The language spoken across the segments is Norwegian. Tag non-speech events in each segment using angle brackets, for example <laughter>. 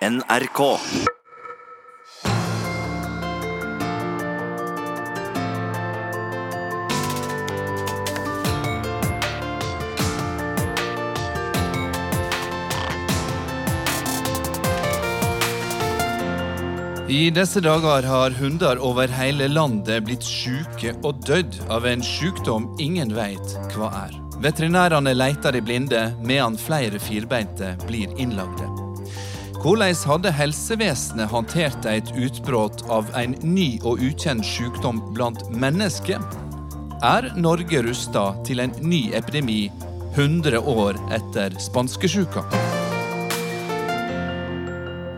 NRK. I disse dager har hunder over hele landet blitt syke og dødd av en sykdom ingen vet hva er. Veterinærene leter i blinde, medan flere firbeinte blir innlagde. Hvordan hadde helsevesenet håndtert et utbrudd av en ny og ukjent sykdom blant mennesker? Er Norge rusta til en ny epidemi 100 år etter spanskesjuka?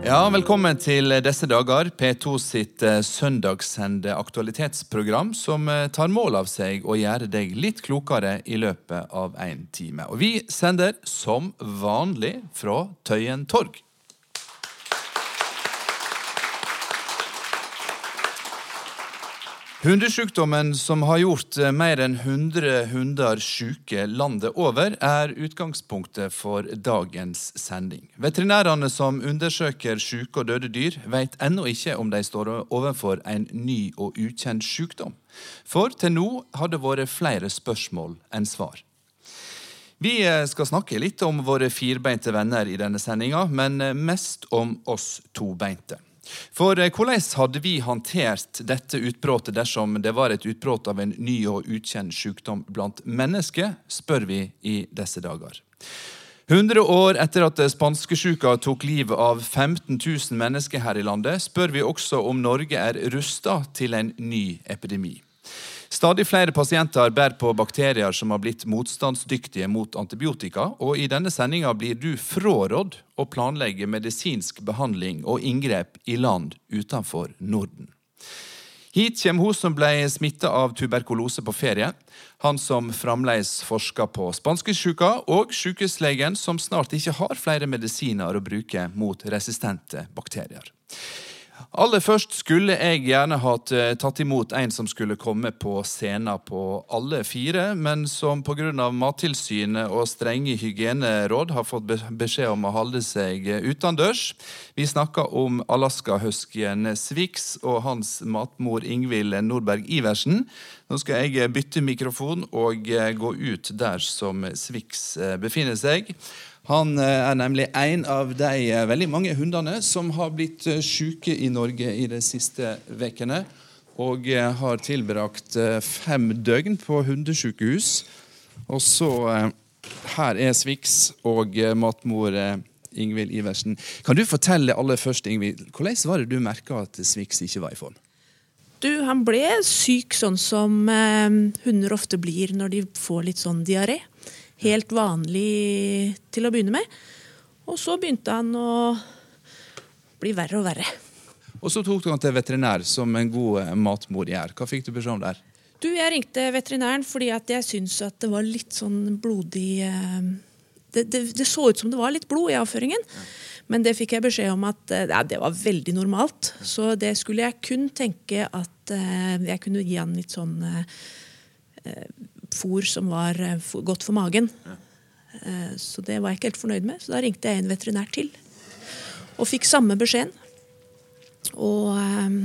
Ja, Velkommen til disse dager, P2 sitt eh, søndagssende aktualitetsprogram som eh, tar mål av seg å gjøre deg litt klokere i løpet av en time. Og vi sender som vanlig fra Tøyen torg. Hundesjukdommen som har gjort eh, mer enn 100 hunder syke landet over, er utgangspunktet for dagens sending. Veterinærene som undersøker syke og døde dyr, vet ennå ikke om de står overfor en ny og ukjent sykdom. For til nå har det vært flere spørsmål enn svar. Vi eh, skal snakke litt om våre firbeinte venner i denne sendinga, men eh, mest om oss tobeinte. For eh, hvordan hadde vi håndtert dette utbruddet dersom det var et utbrudd av en ny og ukjent sykdom blant mennesker, spør vi i disse dager. 100 år etter at spanskesjuka tok livet av 15 000 mennesker her i landet, spør vi også om Norge er rusta til en ny epidemi. Stadig flere pasienter bærer på bakterier som har blitt motstandsdyktige mot antibiotika, og i denne sendinga blir du frårådd å planlegge medisinsk behandling og inngrep i land utenfor Norden. Hit kommer hun som ble smitta av tuberkulose på ferie, han som fremdeles forsker på spanskesjuka, og sykehuslegen som snart ikke har flere medisiner å bruke mot resistente bakterier. Aller først skulle jeg gjerne hatt eh, tatt imot en som skulle komme på scenen på alle fire, men som pga. Mattilsynet og strenge hygieneråd har fått beskjed om å holde seg eh, utendørs. Vi snakker om Alaska-huskyen Swix og hans matmor Ingvild Nordberg Iversen. Nå skal jeg bytte mikrofon og eh, gå ut der som Swix befinner seg. Han eh, er nemlig en av de eh, veldig mange hundene som har blitt eh, syke i Norge i de siste ukene. Og har tilbrakt fem døgn på hundesykehus. Og så Her er Swix og matmor Ingvild Iversen. Kan du fortelle aller først, Ingvild, hvordan var det du merka at Swix ikke var i form? Du, Han ble syk sånn som hunder ofte blir når de får litt sånn diaré helt vanlig til å begynne med. Og så begynte han å bli verre og verre. Og så tok du han til veterinær, som en god eh, matmor gjør. Hva fikk du beskjed om der? Du, Jeg ringte veterinæren fordi at jeg syntes at det var litt sånn blodig eh, det, det, det, så ut som det var litt blod i avføringen. Men det fikk jeg beskjed om at eh, ja, det var veldig normalt. Så det skulle jeg kun tenke at jeg kunne gi han litt sånn fôr som var eh, godt for magen. Ja. Eh, så det var jeg ikke helt fornøyd med, så da ringte jeg en veterinær til. Og fikk samme beskjeden. Og eh,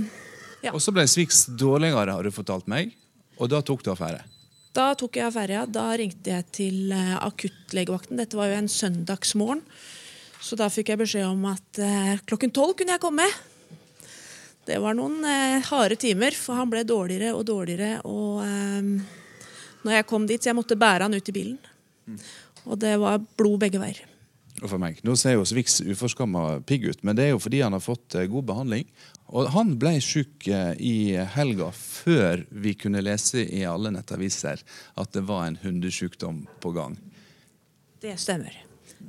ja. Og så ble Swix dårligere, har du fortalt meg. Og da tok du affære? Da tok jeg affære, ja. Da ringte jeg til akuttlegevakten. Dette var jo en søndagsmorgen. Så da fikk jeg beskjed om at eh, klokken tolv kunne jeg komme. Det var noen eh, harde timer, for han ble dårligere og dårligere. Og eh, når jeg kom dit, så jeg måtte bære han ut i bilen. Og det var blod begge veier. Og for meg. Nå ser jo Swix uforskamma pigg ut, men det er jo fordi han har fått eh, god behandling. Og han ble syk eh, i helga før vi kunne lese i alle nettaviser at det var en hundesykdom på gang. Det stemmer.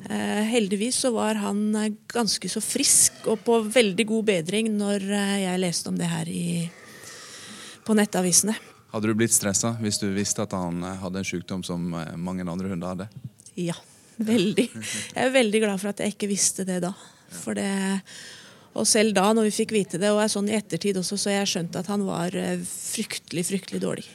Eh, heldigvis så var han ganske så frisk og på veldig god bedring når jeg leste om det her i, på nettavisene. Hadde du blitt stressa hvis du visste at han eh, hadde en sykdom som eh, mange andre hunder hadde? Ja, veldig. Jeg er veldig glad for at jeg ikke visste det da. For det, og selv da, når vi fikk vite det, og er sånn i ettertid også, så jeg skjønt at han var eh, fryktelig, fryktelig dårlig.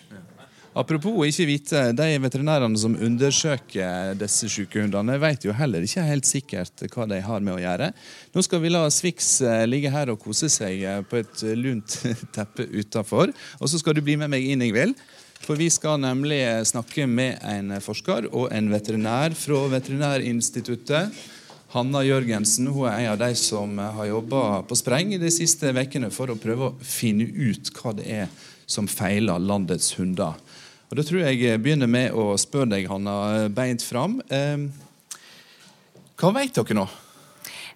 Apropos ikke vite, de veterinærene som undersøker disse sykehundene, vet jo heller ikke helt sikkert hva de har med å gjøre. Nå skal vi la Swix eh, ligge her og kose seg eh, på et lunt <laughs> teppe utafor. Og så skal du bli med meg inn, Ingvild. For vi skal nemlig snakke med en forsker og en veterinær fra Veterinærinstituttet. Hanna Jørgensen hun er en av de som har jobba på spreng de siste ukene for å prøve å finne ut hva det er som feiler landets hunder. Og Da tror jeg jeg begynner med å spørre deg, Hanna, beint fram. Eh, hva vet dere nå?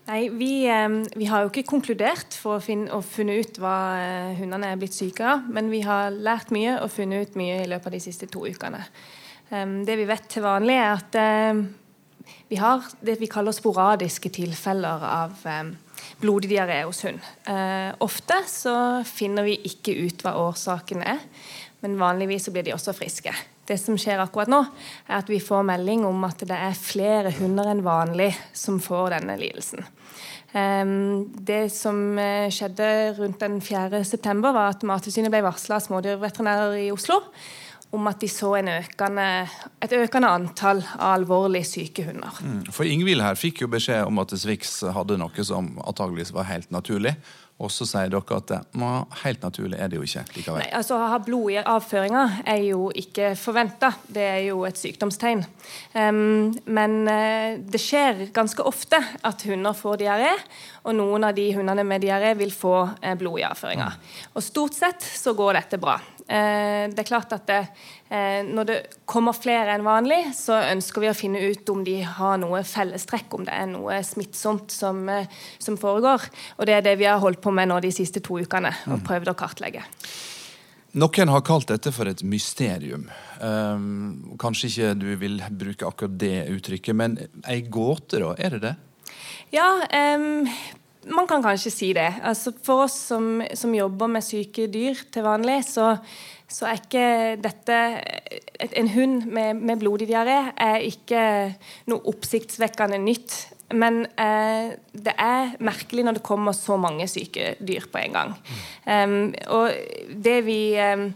Nei, vi, eh, vi, har jo ikke konkludert for å finne og funnet ut hva eh, hundene er blitt syke av, men vi har lært mye og funnet ut mye i løpet av de siste to ukene. Det vi vet til vanlig, er at eh, vi har det vi kaller sporadiske tilfeller av blodig diaré hos hund. Ofte så finner vi ikke ut hva årsaken er, men vanligvis så blir de også friske. Det som skjer akkurat nå, er at vi får melding om at det er flere hunder enn vanlig som får denne lidelsen. Ehm, det som eh, skjedde rundt den 4. september, var at Mattilsynet ble varsla av smådyrveterinærer i Oslo om at de så økende, et økende antall av alvorlig syke hunder. Mm, for Ingvild her fikk jo beskjed om at Swix hadde noe som antageligvis var helt naturlig. Og så sier dere at det, helt naturlig er det jo ikke likevel. Nei, altså Å ha blod i avføringa er jo ikke forventa. Det er jo et sykdomstegn. Um, men uh, det skjer ganske ofte at hunder får diaré, og noen av de hundene med diaré vil få uh, blod i avføringa. Og stort sett så går dette bra. Uh, det er klart at det, når det kommer flere enn vanlig, så ønsker vi å finne ut om de har noe fellestrekk, om det er noe smittsomt som, som foregår. Og det er det vi har holdt på med nå de siste to ukene og prøvd å kartlegge. Noen har kalt dette for et mysterium. Um, kanskje ikke du vil bruke akkurat det uttrykket, men ei gåte, da? Er det det? Ja, um, man kan kanskje si det. Altså, for oss som, som, jobber med syke dyr til vanlig, så, så er ikke dette En hund med, med blodig diaré er ikke noe oppsiktsvekkende nytt. Men eh, det er merkelig når det kommer så mange syke dyr på en gang. Um, og det vi um,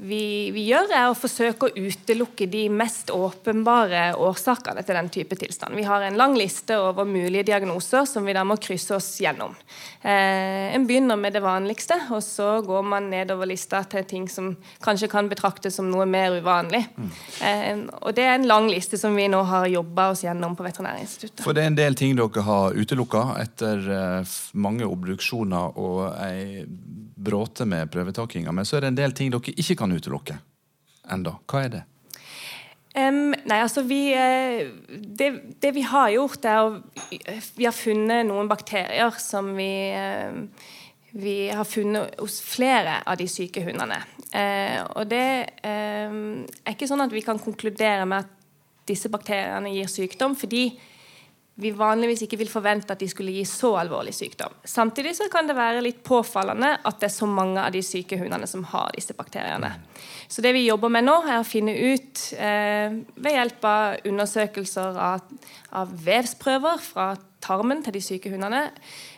vi, vi, gjør, er å forsøke å utelukke de mest åpenbare årsakene til den type tilstand. Vi har en lang liste over mulige diagnoser som vi da må krysse oss gjennom. Eh, en begynner med det vanligste, og så går man nedover lista til ting som kanskje kan betraktes som noe mer uvanlig. Mm. Eh, og Det er en lang liste som vi nå har jobba oss gjennom på Veterinærinstituttet. For det er en del ting dere har utelukka etter eh, mange obduksjoner og ei bråte med prøvetakinga, men så er det en del ting dere ikke kan utelukke enda. Hva er det? Um, nei, altså vi eh, det, det, vi har gjort, er å Vi har funnet noen bakterier som vi uh, vi har funnet hos flere av de syke hundene. Uh, og det um, er ikke sånn at vi kan konkludere med at disse bakteriene gir sykdom, fordi vi vanligvis ikke vil forvente at de skulle gi så alvorlig sykdom. Samtidig så kan det være litt påfallende at det er så mange av de syke hundene som har disse bakteriene. Så det vi jobber med nå, er å finne ut eh, ved hjelp av undersøkelser av, av, vevsprøver fra tarmen til de syke hundene,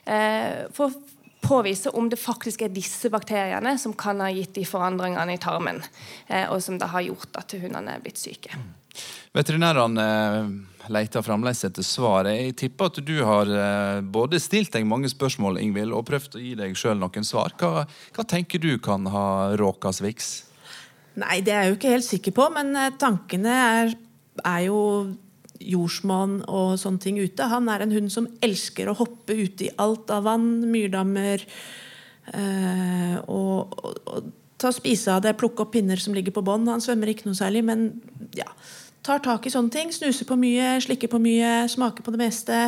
eh, for å påvise om det faktisk er disse bakteriene som kan ha gitt de forandringene i tarmen, eh, og som da har gjort at hundene er blitt syke. Veterinærene eh, leter fremdeles etter svar. Jeg tipper at du har eh, både stilt deg mange spørsmål Ingvild, og prøvd å gi deg sjøl noen svar. Hva, hva, tenker du kan ha råka Swix? Nei, det er jeg jo ikke helt sikker på, men eh, tankene er, er jo jordsmonn og sånne ting ute. Han er en hund som elsker å hoppe ute i alt av vann, myrdammer øh, og, og, og, ta spise av det, plukke opp pinner som ligger på bånn. Han svømmer ikke noe særlig, men ja, tar tak i sånne ting. Snuser på mye, slikker på mye, smaker på det meste.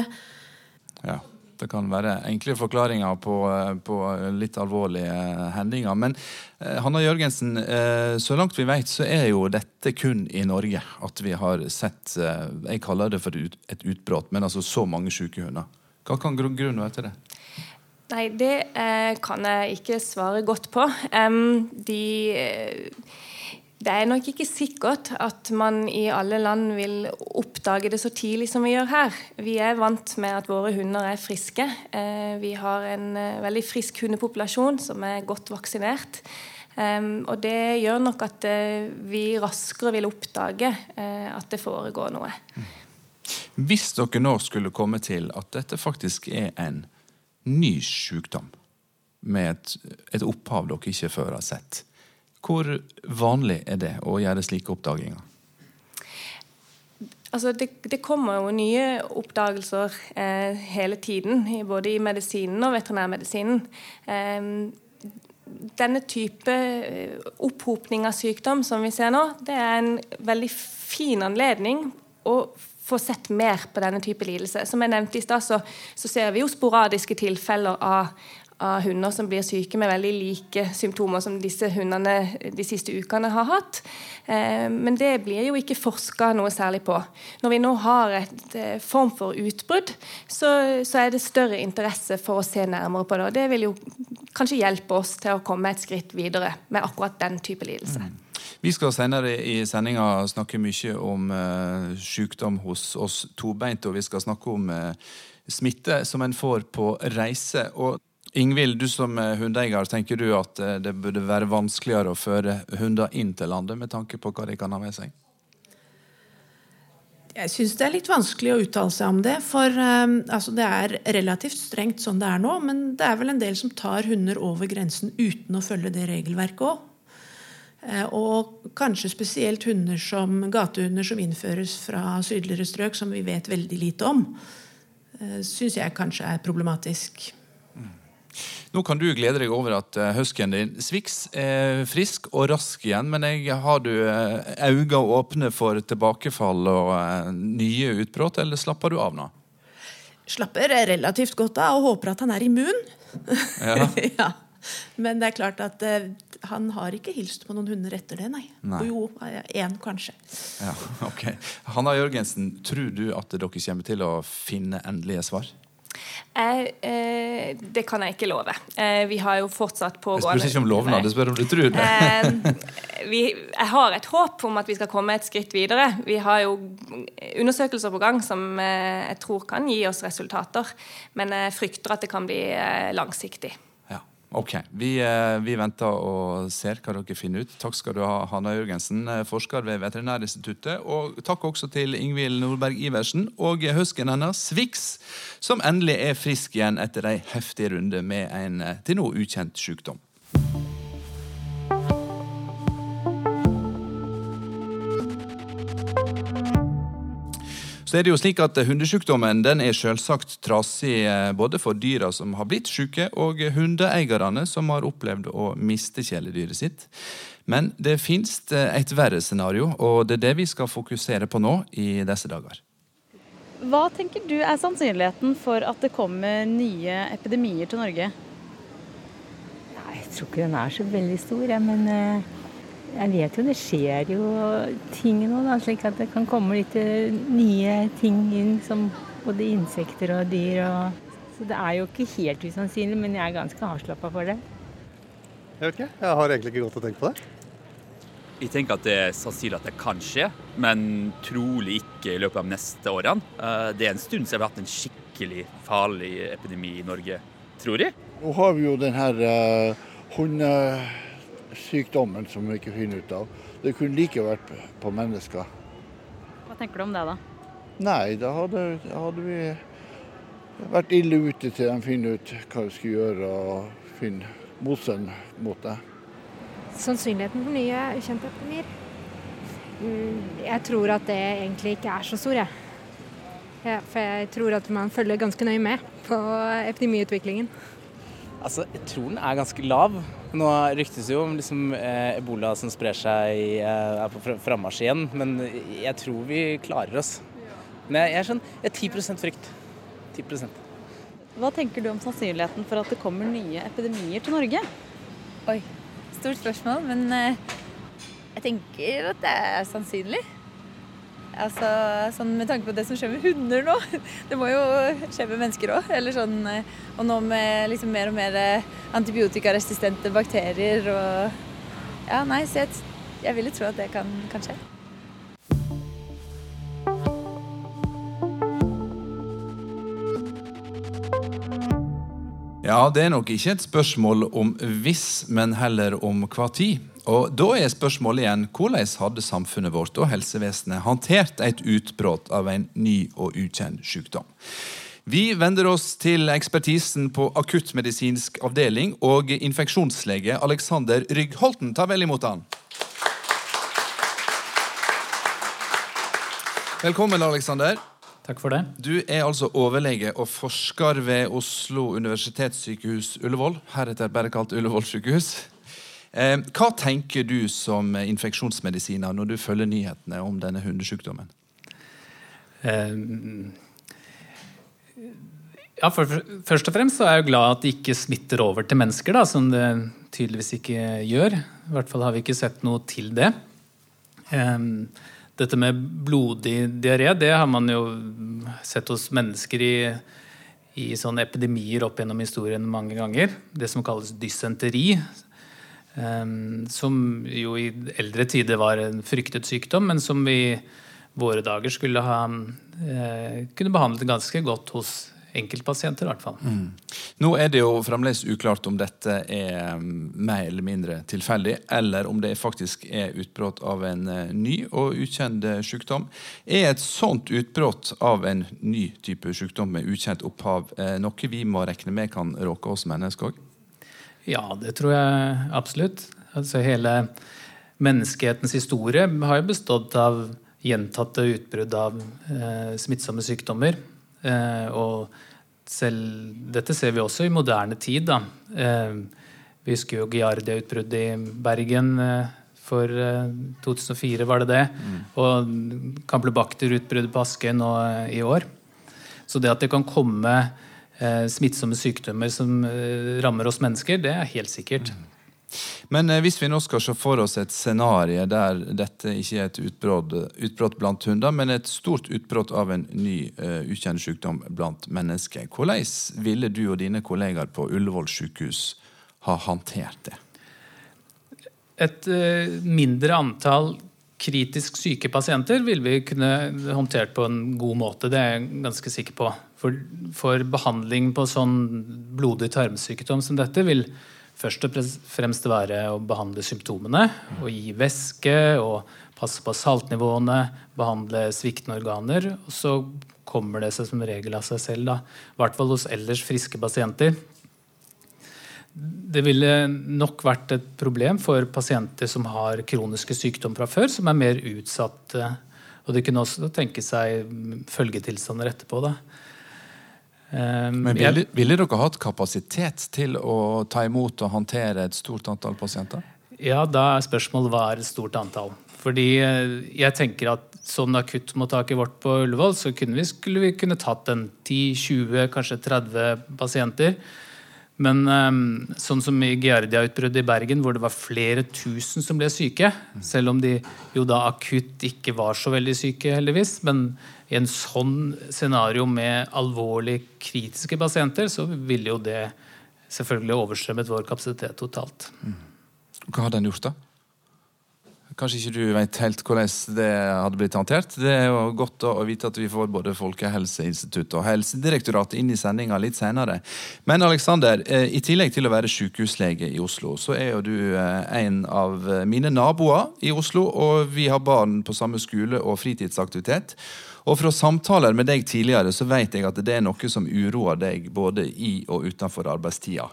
Ja, det kan være enkle forklaringer på, på litt alvorlige hendinger. Men eh, Hanna Jørgensen, eh, så langt vi vet, så er jo dette kun i Norge at vi har sett eh, Jeg kaller det for et utbrudd, men altså så mange syke hunder. Hva kan grunnen være til det? Nei, det eh, kan jeg ikke svare godt på. Um, de det er nok ikke sikkert at man i alle land vil oppdage det så tidlig som vi gjør her. Vi er vant med at våre hunder er friske. Eh, vi har en eh, veldig frisk hundepopulasjon som er godt vaksinert. Um, og det gjør nok at uh, vi raskere vil oppdage at det foregår noe. Hvis dere nå skulle komme til at dette faktisk er en ny sykdom, med et, et opphav dere ikke før har sett, hvor vanlig er det å gjøre slike oppdaginger? Altså, det, det, kommer jo nye oppdagelser eh, hele tiden, både i medisinen og veterinærmedisinen. Eh, denne type eh, opphopning av sykdom som vi ser nå, det er en veldig fin anledning å få sett mer på denne type lidelse. Som jeg nevnte i stad, så, så, ser vi jo sporadiske tilfeller av, av hunder som blir syke med veldig like symptomer som disse hundene de siste ukene har hatt. Eh, men det blir jo ikke forska noe særlig på. Når vi nå har et eh, form for utbrudd, så, så, er det større interesse for å se nærmere på det. Og det vil jo kanskje hjelpe oss til å komme et skritt videre med akkurat den type lidelse. Mm. Vi skal senere i sendinga snakke mye om uh, sykdom hos oss tobeinte, og vi skal snakke om uh, smitte som en får på reise. og Ingvild, du som hundeeier, tenker du at eh, det burde være vanskeligere å føre hunder inn til landet med tanke på hva de kan ha med seg? Jeg syns det er litt vanskelig å uttale seg om det. For um, altså, det er relativt strengt sånn det er nå. Men det er vel en del som tar hunder over grensen uten å følge det regelverket òg. Uh, og kanskje spesielt hunder som gatehunder som innføres fra sydligere strøk, som vi vet veldig lite om, syns jeg kanskje er problematisk. Nå kan du glede deg over at huskyen din Swix er frisk og rask igjen, men jeg, har du uh, øynene åpne for tilbakefall og uh, nye utbrudd, eller slapper du av nå? Slapper relativt godt av og håper at han er immun. Ja. <laughs> ja. Men det er klart at uh, han har ikke hilst på noen hunder etter det, nei. nei. Jo, én kanskje. Ja, <laughs> ok. Hanna Jørgensen, tror du at dere kommer til å finne endelige svar? Eh, eh, det kan jeg ikke love. Eh, vi har jo fortsatt pågående Jeg spør ikke om lovnad, jeg spør om du tror det. Eh, vi, jeg har et håp om at vi skal komme et skritt videre. Vi har jo undersøkelser på gang som eh, jeg tror kan gi oss resultater. Men jeg frykter at det kan bli eh, langsiktig. Ok, vi, eh, vi, venter og ser hva dere finner ut. Takk skal du ha, Hanna Jørgensen, eh, forsker ved Veterinærinstituttet. Og takk også til Ingvild Nordberg Iversen og høsken hennes, Swix, som endelig er frisk igjen etter ei heftig runde med en eh, til nå ukjent sykdom. Så er det jo slik at Hundesykdommen den er selvsagt trasig eh, både for dyra som har blitt syke, og hundeeierne som har opplevd å miste kjæledyret sitt. Men det fins eh, et verre scenario, og det er det vi skal fokusere på nå i disse dager. Hva tenker du er sannsynligheten for at det kommer nye epidemier til Norge? Nei, jeg tror ikke den er så veldig stor, men eh, jeg vet jo det skjer jo ting nå, da, slik at det kan komme litt eh, nye ting inn, som både insekter og dyr. Og, så det er jo ikke helt usannsynlig, men jeg er ganske avslappa for det. Jeg vet ikke, jeg har egentlig ikke godt å tenke på det. Jeg tenker at det er sannsynlig at det kan skje, men trolig ikke i løpet av neste årene. Eh, det er en stund siden vi har hatt en skikkelig farlig epidemi i Norge, tror jeg. Nå har vi jo den her uh, hunde sykdommen som vi ikke finner ut av. Det kunne like vært på mennesker. Hva tenker du om det, da? Nei, da hadde, hadde vi vært ille ute til de finner ut hva vi skal gjøre og finne motstand mot det. Sannsynligheten for nye ukjente epidemier? Mm, jeg tror at det egentlig ikke er så stor, jeg. Ja, for jeg tror at man følger ganske nøye med på epidemiutviklingen. Altså, jeg tror den er ganske lav. Nå ryktes det jo om liksom, eh, ebola som sprer seg, eh, er på frammarsj igjen. Men jeg tror vi klarer oss. Men jeg, jeg er sånn jeg er 10% frykt. 10% Hva tenker du om sannsynligheten for at det kommer nye epidemier til Norge? Oi, stort spørsmål, men eh, jeg tenker at det er sannsynlig. Altså, sånn Med tanke på det som skjer med hunder nå. <laughs> Det må jo skje med mennesker òg. Sånn, eh, og nå med liksom mer og mer eh, antibiotikaresistente bakterier og Ja, nei, så jeg, jeg vil jo tro at det kan, kan skje. Ja, det er nok ikke et spørsmål om hvis, men heller om hva tid. Og Da er spørsmålet igjen hvordan hadde samfunnet vårt og helsevesenet håndtert et utbrudd av en ny og ukjent sykdom? Vi vender oss til ekspertisen på akuttmedisinsk avdeling og infeksjonslege Alexander Ryggholten. Ta vel imot han. Velkommen, Alexander. Takk for det. Du er altså overlege og forsker ved Oslo universitetssykehus Ullevål, heretter bare kalt Ullevål sykehus. Eh, hva tenker du som infeksjonsmedisiner når du følger nyhetene om denne hundesykdommen? Eh, ja, for, Først og fremst er jeg glad at det ikke smitter over til mennesker, da, som det tydeligvis ikke gjør. I hvert fall har vi ikke sett noe til det. Eh, dette med blodig diaré det har man jo sett hos mennesker i, i sånne epidemier opp gjennom historien mange ganger. Det som kalles dysenteri. Um, som jo i eldre tider var en fryktet sykdom, men som i våre dager skulle ha uh, kunne behandlet ganske godt hos enkeltpasienter. i hvert fall. Mm. Nå er det jo fremdeles uklart om dette er mer eller mindre tilfeldig, eller om det faktisk er utbrudd av en uh, ny og ukjent sykdom. Er et sånt utbrudd av en ny type sykdom med ukjent opphav noe vi må regne med kan råke oss mennesker òg? Ja, det tror jeg absolutt. Altså hele menneskehetens historie har jo bestått av gjentatte utbrudd av eh, smittsomme sykdommer. Eh, og selv dette ser vi også i moderne tid. Da. Eh, vi husker jo Giardia-utbruddet i Bergen eh, for 2004, eh, var det det. Mm. Og Campylobacter-utbruddet på Askøy nå eh, i år. Så det at det kan komme smittsomme sykdommer som eh, rammer oss mennesker, det er helt sikkert. Men eh, hvis vi nå skal se for oss et scenario der dette ikke er et utbrudd blant hunder, men et stort utbrudd av en ny uh, ukjent sykdom blant mennesker, hvordan ville du og dine kollegaer på Ullevål sykehus ha håndtert det? Et uh, mindre antall kritisk syke pasienter ville vi kunne håndtert på en god måte. Det er jeg ganske sikker på. For, for behandling på sånn blodig tarmsykdom som dette vil først og fremst være å behandle symptomene og gi væske og passe på saltnivåene, behandle sviktende organer. Og så kommer det seg som regel av seg selv. Da. I hvert fall hos ellers friske pasienter det ville nok vært et problem for pasienter som har kroniske sykdommer fra før, som er mer utsatte. Og det kunne også tenke seg følgetilstander etterpå. Da. Um, Men ville, ville, dere hatt kapasitet til å ta imot og håndtere et stort antall pasienter? Ja, da er spørsmålet hva er et stort antall. Fordi eh, jeg tenker at sånn akuttmottaket vårt på Ullevål, så kunne vi, skulle vi kunne tatt en 10-20, kanskje 30 pasienter. Men um, sånn som i Giardia-utbruddet i Bergen, hvor det var flere tusen som ble syke, selv om de jo da akutt ikke var så veldig syke, heldigvis, men i en sånn scenario med alvorlig kritiske pasienter, så ville jo det selvfølgelig overstrømmet vår kapasitet totalt. Hva har den gjort, da? Kanskje ikke du vet helt hvordan det hadde blitt håndtert. Det er jo godt å vite at vi får både Folkehelseinstituttet og Helsedirektoratet inn i sendinga litt senere. Men Alexander, eh, i tillegg til å være sykehuslege i Oslo, så er jo du eh, en av mine naboer i Oslo, og vi har barn på samme skole og fritidsaktivitet. Og fra samtaler med deg tidligere så vet jeg at det er noe som uroer deg både i og utenfor arbeidstida.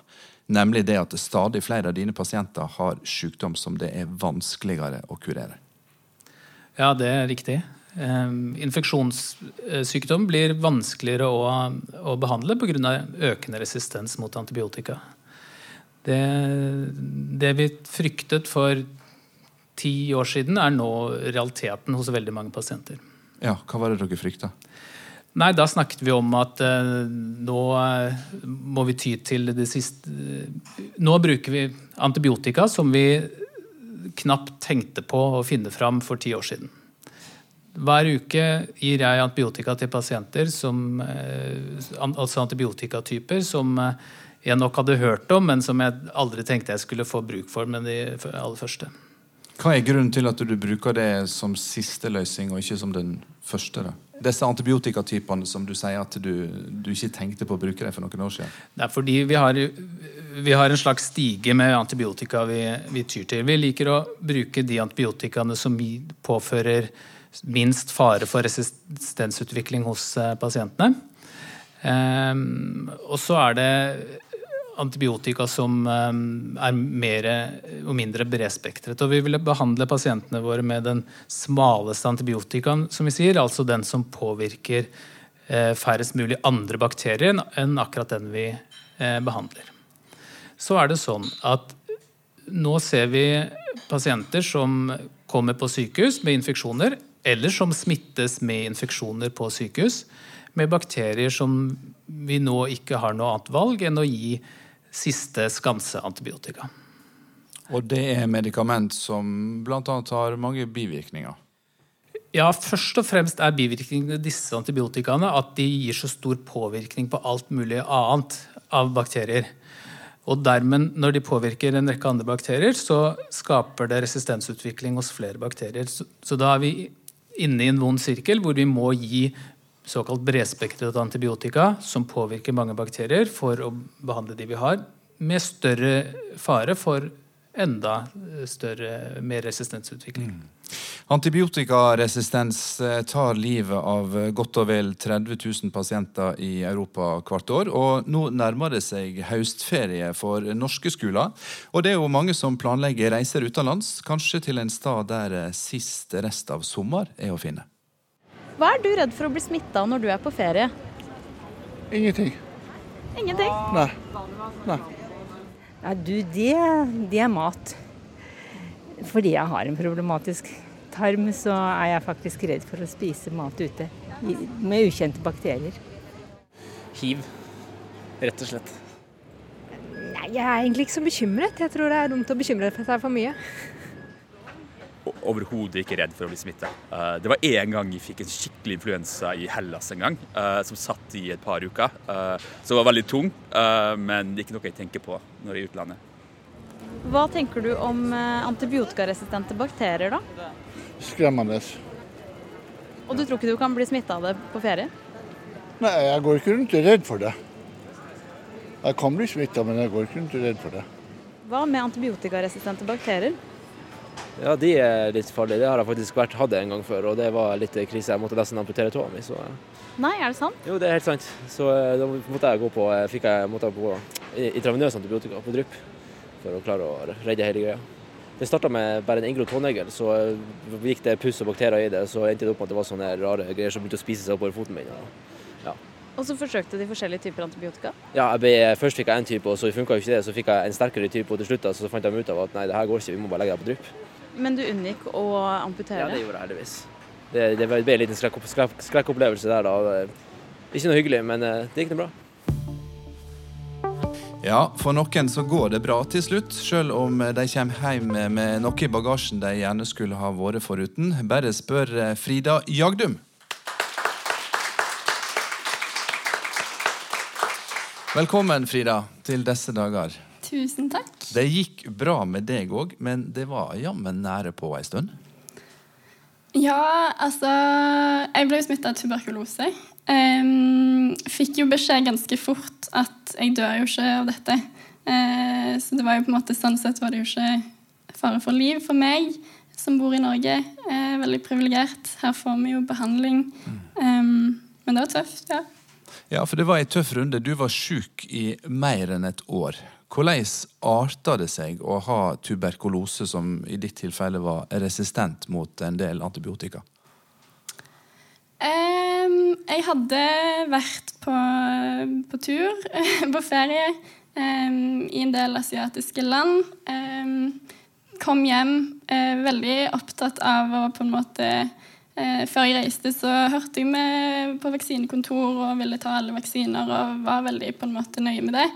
Nemlig det at stadig flere av dine pasienter har sykdom som det er vanskeligere å kurere. Ja, det er riktig. Ehm, infeksjonssykdom blir vanskeligere å, å behandle pga. økende resistens mot antibiotika. Det, det, vi fryktet for ti år siden, er nå realiteten hos veldig mange pasienter. Ja, Hva var det dere frykta? Nei, da snakket vi om at uh, nå uh, må vi ty til det siste uh, Nå bruker vi antibiotika som vi knapt tenkte på å finne fram for ti år siden. Hver uke gir jeg antibiotika til pasienter som Altså antibiotikatyper som jeg nok hadde hørt om, men som jeg aldri tenkte jeg skulle få bruk for med de aller første. Hva er grunnen til at du bruker det som siste løsning, og ikke som den første? da? Disse antibiotikatypene som du sier at du, du ikke tenkte på å bruke dem for noen år siden? Det er fordi vi har, vi har en slags stige med antibiotika vi, vi, tyr til. Vi liker å bruke de antibiotikaene som påfører minst fare for resistensutvikling hos eh, pasientene. Um, og så er det antibiotika som um, er mer og mindre bredspektret. Og vi ville behandle pasientene våre med den smaleste antibiotikaen, som vi sier, altså den som påvirker uh, færrest mulig andre bakterier enn akkurat den vi uh, behandler. Så er det sånn at nå ser vi pasienter som kommer på sykehus med infeksjoner, eller som smittes med infeksjoner på sykehus, med bakterier som vi nå ikke har noe annet valg enn å gi siste skanse antibiotika. Og det er medikament som bl.a. har mange bivirkninger? Ja, først og fremst er bivirkningene disse antibiotikaene at de gir så stor påvirkning på alt mulig annet av bakterier. Og dermed, når de påvirker en rekke andre bakterier, så skaper det resistensutvikling hos flere bakterier. Så, så da er vi inne i en vond sirkel hvor vi må gi såkalt bredspektret antibiotika som påvirker mange bakterier, for å behandle de vi har, med større fare for enda større, mer resistensutvikling. Mm. Antibiotikaresistens eh, tar livet av godt og vel 30 000 pasienter i Europa hvert år. Og nå nærmer det seg høstferie for norske skoler. Og det er jo mange som planlegger reiser utenlands, kanskje til en stad der sist siste rest av sommer er å finne. Hva er du redd for å bli smitta når du er på ferie? Ingenting. Ingenting? Nei. Nei. Ja, du, det, det er mat. Fordi jeg har en problematisk tarm, så er jeg faktisk redd for å spise mat ute med ukjente bakterier. Hiv, rett og slett. Nei, jeg er egentlig ikke så bekymret. Jeg tror det er dumt å bekymre seg for mye overhodet ikke redd for å bli smitta. Uh, det var én gang jeg fikk en skikkelig influensa i Hellas en gang, uh, som satt i et par uker. Uh, som var veldig tung, men det er ikke noe jeg tenker på når jeg er i utlandet. Hva tenker du om antibiotikaresistente bakterier, da? Skremmende. Og du tror ikke du kan bli smitta av det på ferie? Nei, jeg går ikke rundt og er redd for det. Jeg kan bli smitta, men jeg går ikke rundt og er redd for det. Hva med antibiotikaresistente bakterier? Ja, de er litt farlige. Det har jeg faktisk vært hatt en gang før, og det var litt krise. Jeg måtte nesten amputere tåa mi. Så... Nei, er det sant? Jo, det er helt sant. Så eh, da måtte jeg gå på, eh, fikk jeg, måtte på intravenøs antibiotika på drypp for å klare å redde hele greia. Det starta med bare en inngrodd tånegl, så eh, gikk det puss og bakterier i det. Så endte det opp med at det var sånne rare greier som begynte å spise seg oppover foten min. Ja. Og så forsøkte de forskjellige typer antibiotika? Ja, ble, først fikk jeg en type, og så funka ikke det. Så fikk jeg en sterkere type, og til slutt så fant de ut av at nei, det her går ikke, vi må bare legge deg på drypp. Men du unngikk å amputere? Ja, det gjorde jeg heldigvis. Det, det ble en liten skrekkopplevelse skrekk, der da. Ikke noe hyggelig, men eh, det gikk nå bra. Ja, for noen så går det bra til slutt, selv om de kommer hjem med noe i bagasjen de gjerne skulle ha vært foruten. Bare spør eh, Frida Jagdum. Velkommen, Frida, til disse dager. Tusen takk. Det gikk bra med deg òg, men det var jammen nære på ei stund? Ja, altså Jeg ble smitta av tuberkulose. Um, fikk jo beskjed ganske fort at jeg dør jo ikke av dette. Uh, så det var jo på en måte sånn sett var det jo ikke fare for liv for meg som bor i Norge. Uh, veldig privilegert. Her får vi jo behandling. Um, men det var tøft, ja. Ja, for det var ei tøff runde. Du var sjuk i mer enn et år. Hvordan arter det seg å ha tuberkulose, som i ditt tilfelle var resistent mot en del antibiotika? Um, jeg hadde vært på, på tur, <laughs> på ferie, um, i en del asiatiske land. Um, kom hjem uh, veldig opptatt av å på en måte uh, Før jeg reiste, så hørte jeg med på vaksinekontor og ville ta alle vaksiner og var veldig på en måte nøye med det.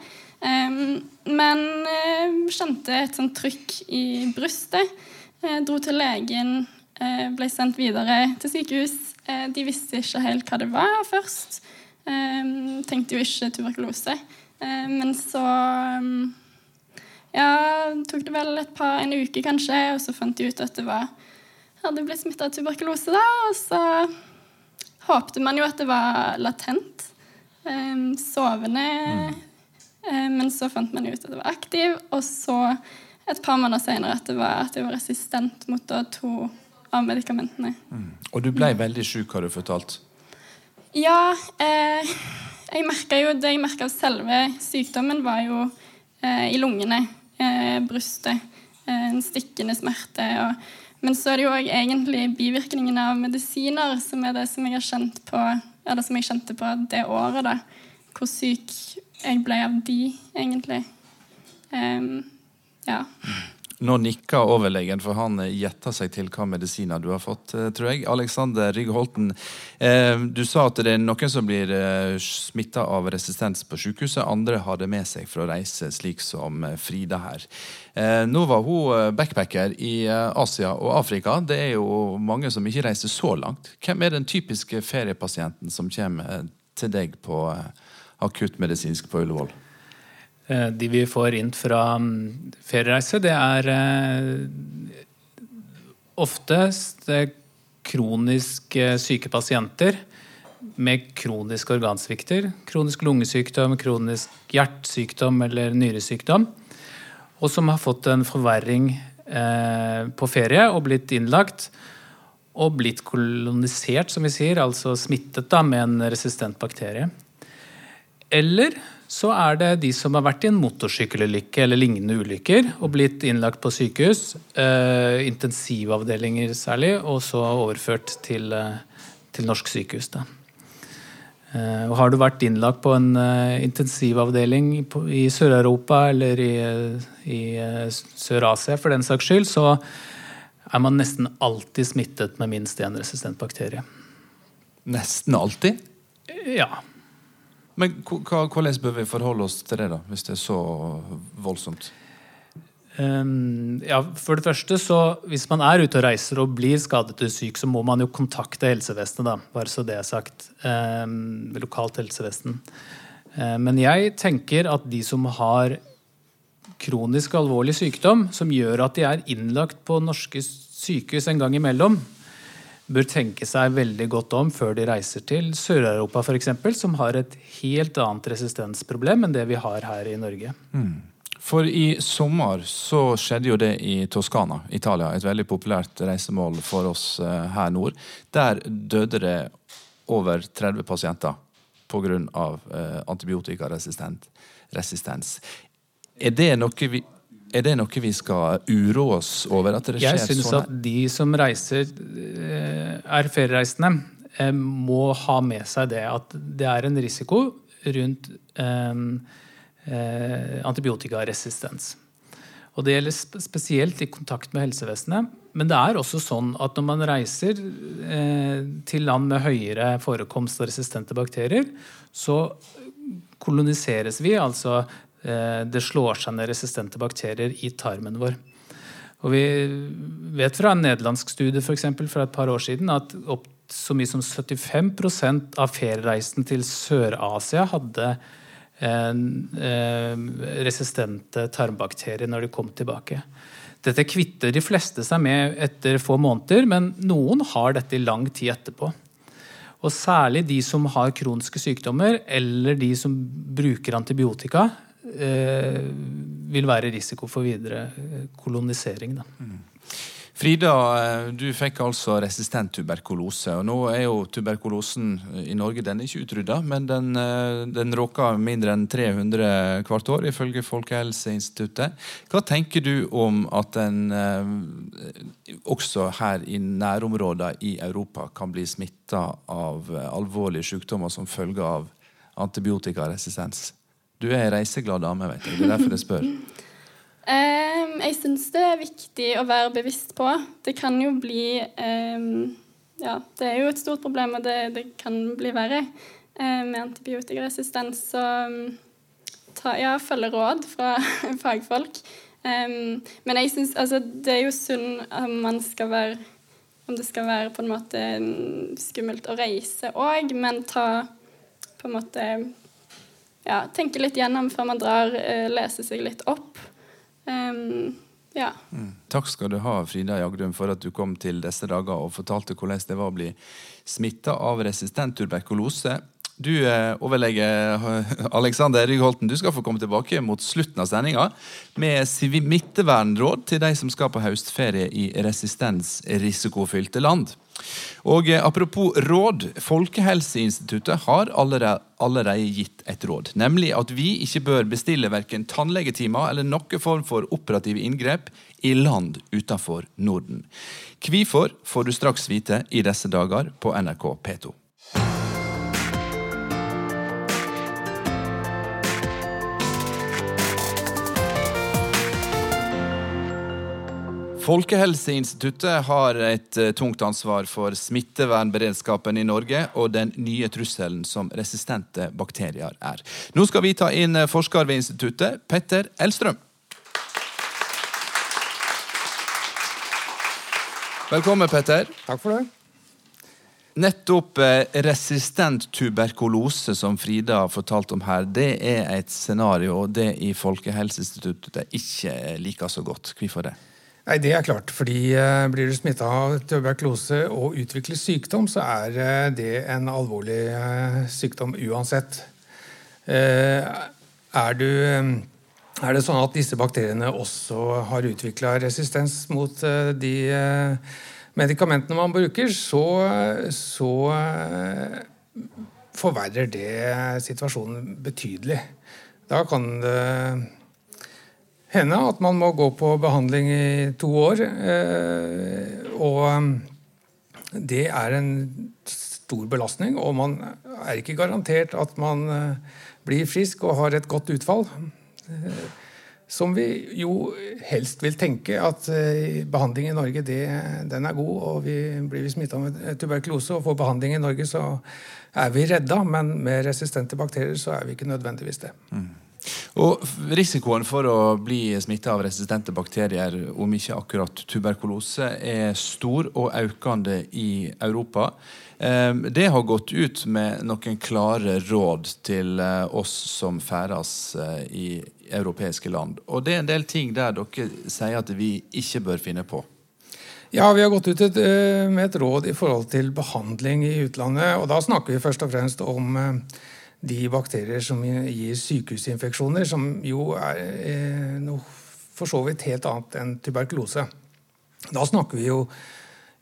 Men eh, kjente et sånt trykk i brystet. Jeg dro til legen, eh, ble sendt videre til sykehus. Eh, de visste ikke helt hva det var først. Tenkte jo ikke tuberkulose. Men så ja, tok det vel et par, en uke kanskje, og så fant de ut at det var hadde blitt smitta av tuberkulose. da, Og så håpte man jo at det var latent. Sovende. Um, men så fant man ut at det var aktiv, og så et par måneder senere at, det var, at jeg var resistent mot to av medikamentene. Og du ble veldig sjuk, har du fortalt. Ja, eh, jeg merka jo det jeg merka av selve sykdommen, var jo eh, i lungene, eh, brystet, eh, en stikkende smerte. Og, men så er det jo òg egentlig bivirkningene av medisiner som er det som jeg har kjent på, eller som jeg kjente på det året. da, Hvor syk jeg ble av de, egentlig. Um, ja. Nå nikker overlegen, for han gjetter seg til hva medisiner du har fått, eh, tror jeg. Alexander Rygge Holten, eh, du sa at det er noen som blir eh, smitta av resistens på sykehuset. Andre har det med seg for å reise, slik som eh, Frida her. Eh, nå var hun eh, backpacker i eh, Asia og Afrika. Det er jo mange som ikke reiser så langt. Hvem er den typiske feriepasienten som kommer eh, til deg på eh, akuttmedisinsk på Ullevål? Eh, De vi får inn fra mm, feriereise, det er eh, oftest eh, kronisk syke pasienter med kroniske organsvikter. Kronisk lungesykdom, kronisk hjertesykdom eller nyresykdom. Og som har fått en forverring på ferie og blitt innlagt. Og blitt kolonisert, som vi sier, altså smittet da, med en resistent bakterie. Eller så er det de som har vært i en motorsykkelulykke eller lignende ulykker og blitt innlagt på sykehus, eh, intensivavdelinger særlig, og så overført til, eh, til norsk sykehus. Da. Eh, og har du vært innlagt på en eh, intensivavdeling på, i Sør-Europa eller i, i eh, Sør-Asia for den saks skyld, så er man nesten alltid smittet med minst én resistent bakterie. Nesten alltid? Ja. Men hvordan bør vi forholde oss til det, da, hvis det er så voldsomt? Um, ja, for det første så Hvis man er ute og reiser og blir skadet eller syk, så må man jo kontakte helsevesenet. da, Bare så det er sagt. Um, lokalt helsevesen. Um, men jeg tenker at de som har kronisk alvorlig sykdom som gjør at de er innlagt på norske sykehus en gang imellom, bør tenke seg veldig godt om før de reiser til Sør-Europa f.eks., som har et helt annet resistensproblem enn det vi har her i Norge. For i sommer så skjedde jo det i Toskana, Italia. Et veldig populært reisemål for oss eh, her nord. Der døde det over 30 pasienter pga. Uh, antibiotikaresistens. Er det noe vi er det noe vi skal uroe oss over? at det skjer Jeg syns sånn at de som reiser, eh, er feriereisende, eh, må ha med seg det at det er en risiko rundt eh, antibiotikaresistens. Og Det gjelder spesielt i kontakt med helsevesenet. Men det er også sånn at når man reiser til land med høyere forekomst av resistente bakterier, så koloniseres vi. Altså det slår seg ned resistente bakterier i tarmen vår. Og vi vet fra en nederlandsk studie for eksempel, fra et par år siden at opp så mye som 75% av feriereisen til Sør-Asia hadde eh, eh, resistente tarmbakterier når de kom tilbake. Dette kvitter de fleste seg med etter få måneder, men noen har dette i lang tid etterpå. Og særlig de som har kroniske sykdommer, eller de som bruker antibiotika, eh, vil være risiko for videre eh, kolonisering. Da. Frida, eh, du fikk altså resistent tuberkulose. og Nå er jo tuberkulosen i Norge den er ikke utrydda, men den, eh, den råker mindre enn 300 hvert år, ifølge Folkehelseinstituttet. Hva tenker du om at en eh, også her i nærområdene i Europa kan bli smitta av eh, alvorlige sykdommer som følge av antibiotikaresistens? Du er ei reiseglad dame, vet jeg. Det er derfor jeg spør. um, jeg syns det er viktig å være bevisst på. Det kan jo bli um, Ja, det er jo et stort problem, og det, det kan bli verre eh, med antibiotikaresistens. Så ta, ja, følge råd fra <laughs> fagfolk. Um, men jeg syns altså, det er jo synd om man skal være Om det skal være på en måte mm, skummelt å reise òg, men ta på en måte ja, tenke litt gjennom før man drar, eh, lese seg litt opp. Um, Ja. Mm. Takk skal du ha, Frida Jagdum, for at du kom til disse dager og fortalte hvordan det var å bli smitta av resistent tuberkulose. Du, eh, overlege Alexander Ryggholten, du skal få komme tilbake mot slutten av sendinga med smittevernråd til de som skal på høstferie i resistensrisikofylte land. Og eh, Apropos råd. Folkehelseinstituttet har allerede, allerede, gitt et råd. Nemlig at vi ikke bør bestille verken tannlegetimer eller noen form for operative inngrep i land utenfor Norden. Hvorfor får du straks vite i disse dager på NRK P2. Folkehelseinstituttet har et eh, tungt ansvar for smittevernberedskapen i Norge og den nye trusselen som resistente bakterier er. Nå skal vi ta inn eh, forsker ved instituttet, Petter Elstrøm. Velkommen, Petter. Takk for det. Nettopp eh, resistent tuberkulose, som Frida har fortalt om her, det er et scenario det i Folkehelseinstituttet ikke liker så godt. Hvorfor det? Nei, Det er klart. fordi eh, Blir du smitta av tuberkulose og utvikler sykdom, så er eh, det en alvorlig eh, sykdom uansett. Er, du, er det sånn at disse bakteriene også har utvikla resistens mot de medikamentene man bruker, så, så forverrer det situasjonen betydelig. Da kan det hende at man må gå på behandling i to år. Eh, og um, det er en stor belastning, og man er ikke garantert at man eh, blir frisk og har et godt utfall. Eh, som vi jo helst vil tenke at behandling i Norge det, den er god. og vi Blir vi smitta med tuberkulose og får behandling i Norge, så er vi redda. Men med resistente bakterier så er vi ikke nødvendigvis det. Mm. Og Risikoen for å bli smitta av resistente bakterier, om ikke akkurat tuberkulose, er stor og økende i Europa. Ehm, det har gått ut med noen klare råd til eh, oss som ferdes eh, i europeiske land. Og det er en del ting der dere sier at vi ikke bør finne på. Ja, Vi har gått ut eh, med et råd i forhold til behandling i utlandet. og Da snakker vi først og fremst om de bakterier som gir sykehusinfeksjoner, som jo er eh, noe for så vidt helt annet enn tuberkulose. Da snakker vi jo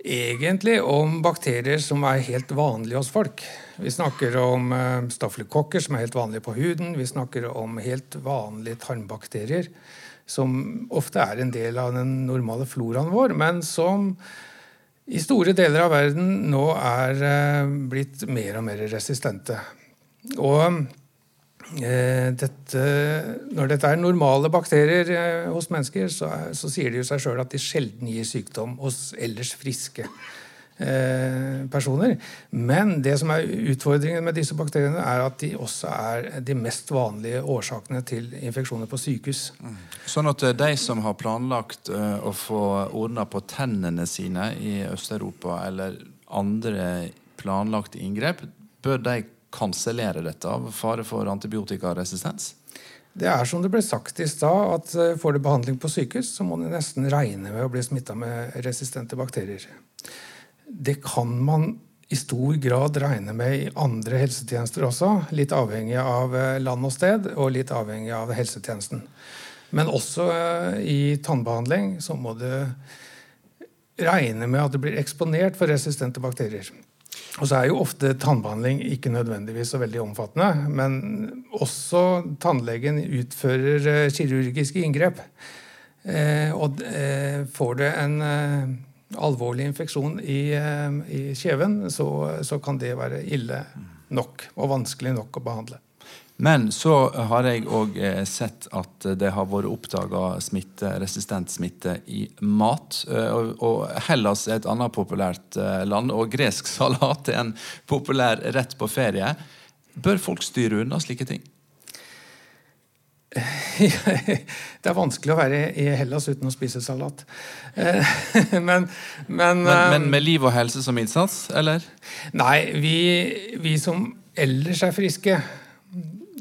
egentlig om bakterier som er helt vanlige hos folk. Vi snakker om eh, stafylokokker, som er helt vanlige på huden. Vi snakker om helt vanlige tarmbakterier, som ofte er en del av den normale floraen vår, men som i store deler av verden nå er eh, blitt mer og mer resistente. Og eh, dette, når dette er normale bakterier eh, hos mennesker, så, så sier det jo seg sjøl at de sjelden gir sykdom hos ellers friske eh, personer. Men det som er utfordringen med disse bakteriene, er at de også er de mest vanlige årsakene til infeksjoner på sykehus. Mm. Sånn at de som har planlagt å få ordna på tennene sine i Øst-Europa, eller andre planlagte inngrep, bør de kansellere dette av fare for antibiotikaresistens? Det er som det ble sagt i stad, at eh, får du behandling på sykehus, så må du nesten regne med å bli smitta med resistente bakterier. Det kan man i stor grad regne med i andre helsetjenester også. Litt avhengig av eh, land og sted, og litt avhengig av helsetjenesten. Men også eh, i tannbehandling så må du regne med at du blir eksponert for resistente bakterier. Og så er jo ofte tannbehandling ikke nødvendigvis så veldig omfattende. Men også tannlegen utfører eh, kirurgiske inngrep. Eh, og eh, får du en alvorlig infeksjon i, i kjeven, så, så, kan det være ille nok og vanskelig nok å behandle. Men så har jeg òg eh, sett at det har vært oppdaga smitte, resistent smitte i mat. Eh, og Hellas er et annet populært eh, land, og gresk <laughs> salat er en populær rett på ferie. Bør folk styre unna slike ting? <laughs> det er vanskelig å være i Hellas uten å spise salat. <laughs> men, men, men, med liv og helse som innsats, eller? Nei, vi, vi som ellers er friske,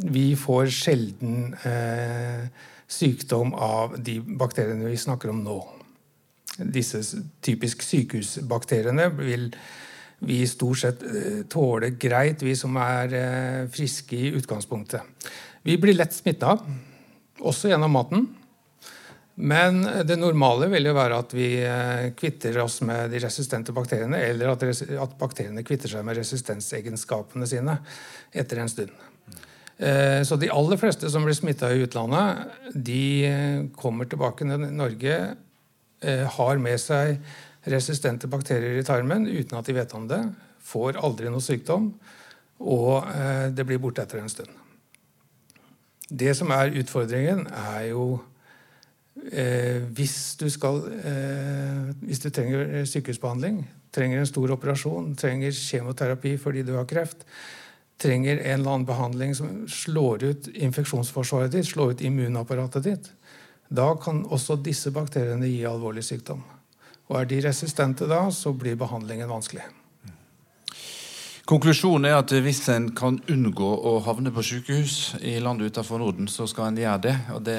vi får sjelden eh, sykdom av de bakteriene vi snakker om nå. Disse typisk sykehusbakteriene vil vi stort sett eh, tåle greit, vi som er eh, friske i utgangspunktet. Vi blir lett smitta, også gjennom maten. Men det normale vil jo være at vi eh, kvitter oss med de resistente bakteriene, eller at, at bakteriene kvitter seg med resistensegenskapene sine etter en stund. Så de aller fleste som blir smitta i utlandet, de kommer tilbake til Norge, har med seg resistente bakterier i tarmen uten at de vet om det. Får aldri noe sykdom, og eh, det blir borte etter en stund. Det som er utfordringen, er jo eh, hvis du skal eh, Hvis du trenger sykehusbehandling, trenger en stor operasjon, trenger kjemoterapi fordi du har kreft, trenger en eller annen behandling som slår ut infeksjonsforsvaret ditt, slår ut immunapparatet ditt, da kan også disse bakteriene gi alvorlig sykdom. Og er de resistente da, så blir behandlingen vanskelig. Konklusjonen er at hvis en kan unngå å havne på sykehus i landet utenfor Norden, så skal en gjøre det. Og det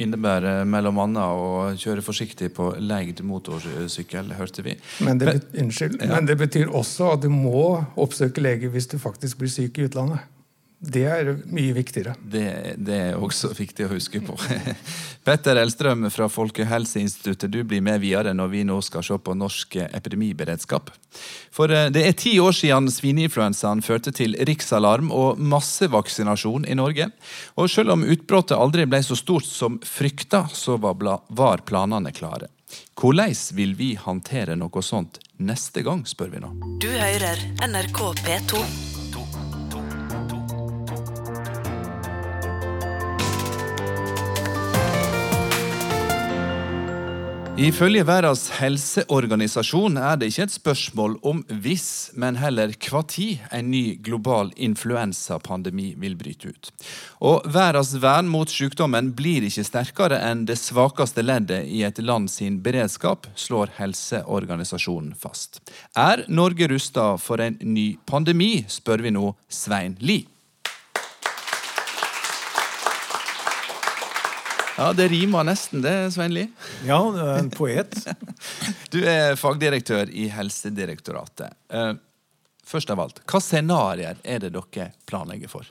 innebærer bl.a. å kjøre forsiktig på leid motorsykkel, hørte vi. Men det, betyr, unnskyld, ja. men det betyr også at du må oppsøke lege hvis du faktisk blir syk i utlandet. Det er mye viktigere. Det, det, er også viktig å huske på. <laughs> Petter Elstrøm fra Folkehelseinstituttet, du blir med videre når vi nå skal se på norsk epidemiberedskap. For eh, det er ti år siden svineinfluensaen førte til riksalarm og massevaksinasjon i Norge. Og selv om utbruddet aldri ble så stort som frykta, så var planene klare. Hvordan vil vi håndtere noe sånt neste gang, spør vi nå. Du hører NRK P2. Ifølge Verdens helseorganisasjon er det ikke et spørsmål om hvis, men heller hva tid en ny global influensapandemi vil bryte ut. Og verdens vern mot sykdommen blir ikke sterkere enn det svakeste leddet i et land sin beredskap, slår helseorganisasjonen fast. Er Norge rusta for en ny pandemi, spør vi nå Svein Lie. Ja, Det rimer nesten, det, Svein Lie. Ja, du er en poet. <laughs> du er fagdirektør i Helsedirektoratet. Eh, først av alt, hva scenarioer er det dere planlegger for?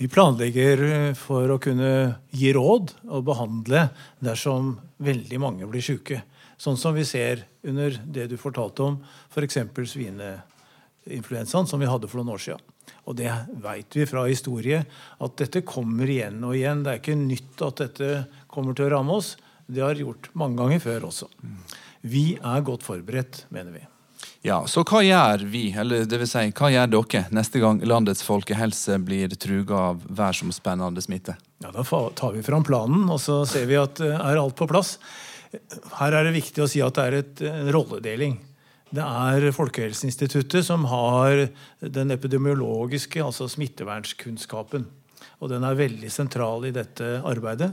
Vi planlegger eh, for å kunne gi råd og behandle dersom veldig mange blir syke. Sånn som vi ser under det du fortalte om, f.eks. svineinfluensaen, som vi hadde for noen år siden. Og det veit vi fra historie, at dette kommer igjen og igjen. Det er ikke nytt at dette kommer til å ramme oss. Det har gjort mange ganger før også. Vi er godt forberedt, mener vi. Ja, Så hva gjør vi, eller det vil si, hva gjør dere neste gang landets folkehelse blir truga av verdensomspennende smitte? Ja, Da tar vi fram planen, og så ser vi at eh, er alt på plass. Her er det viktig å si at det er et, en rolledeling. Det er Folkehelseinstituttet som har den epidemiologiske, altså smittevernskunnskapen. Og den er veldig sentral i dette arbeidet.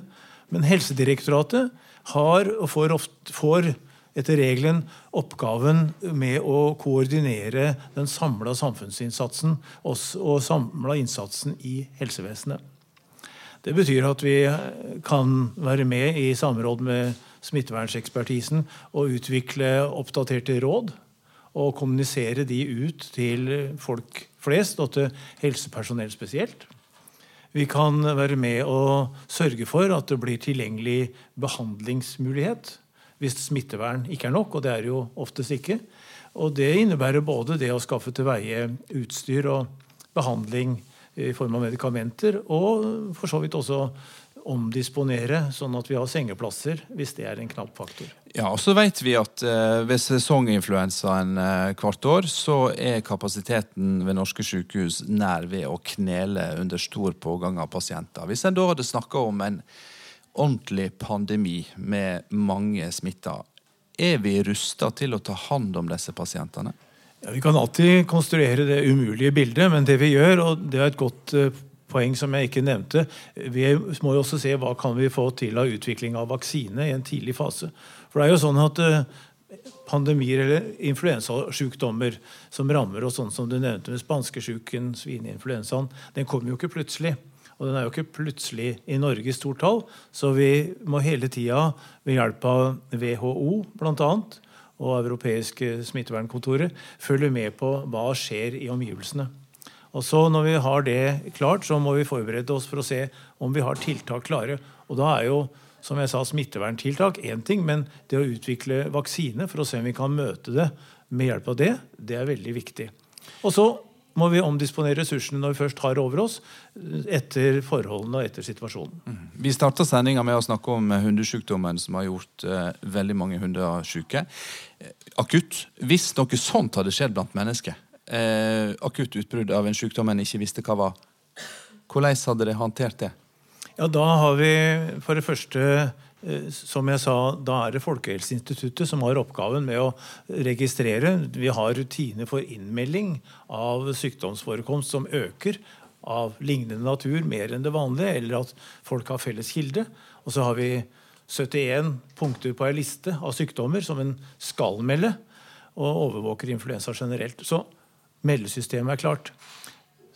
Men Helsedirektoratet har og får, ofte, får etter regelen oppgaven med å koordinere den samla samfunnsinnsatsen og samla innsatsen i helsevesenet. Det betyr at vi kan være med i samråd med smittevernsekspertisen og utvikle oppdaterte råd og kommunisere de ut til folk flest og til helsepersonell spesielt. Vi kan være med og sørge for at det blir tilgjengelig behandlingsmulighet hvis smittevern ikke er nok, og det er jo oftest ikke. Og Det innebærer både det å skaffe til veie utstyr og behandling i form av medikamenter, og for så vidt også omdisponere, sånn at vi har sengeplasser hvis det er en knapp faktor. Ja, og så vet vi at eh, ved sesonginfluensaen eh, hvert år, så er kapasiteten ved norske sykehus nær ved å knele under stor pågang av pasienter. Hvis en da hadde snakka om en ordentlig pandemi med mange smitta, er vi rusta til å ta hånd om disse pasientene? Ja, Vi kan alltid konstruere det umulige bildet, men det vi gjør, og det er et godt uh, poeng som jeg ikke nevnte. Vi må jo også se hva kan vi få til av utvikling av vaksine i en tidlig fase. For det er jo sånn at eh, pandemier eller influensasjukdommer som rammer oss, sånn som du nevnte med spanskesjuken, svineinfluensaen, den kommer jo ikke plutselig. Og den er jo ikke plutselig i Norge i stort tall, så vi må hele tida ved hjelp av WHO bl.a. og europeiske smittevernkontoret følge med på hva skjer i omgivelsene. Og så Når vi har det klart, så må vi forberede oss for å se om vi har tiltak klare. Og da er jo som jeg sa, smitteverntiltak én ting, men det å utvikle vaksine for å se om vi kan møte det med hjelp av det, det er veldig viktig. Og så må vi omdisponere ressursene når vi først har over oss, etter forholdene og etter situasjonen. Mm. Vi starta sendinga med å snakke om hundesykdommen som har gjort eh, veldig mange hunder syke. Uh, akutt. Hvis noe sånt hadde skjedd blant mennesker, uh, akutt utbrudd av en sykdom en ikke visste hva var, hvordan hadde dere håndtert det? Ja, Da har vi for det første eh, som jeg sa, Da er det Folkehelseinstituttet som har oppgaven med å registrere. Vi har rutiner for innmelding av sykdomsforekomst som øker av lignende natur mer enn det vanlige, eller at folk har felles kilde. Og så har vi 71 punkter på ei liste av sykdommer som en skal melde, og overvåker influensa generelt. Så meldesystemet er klart.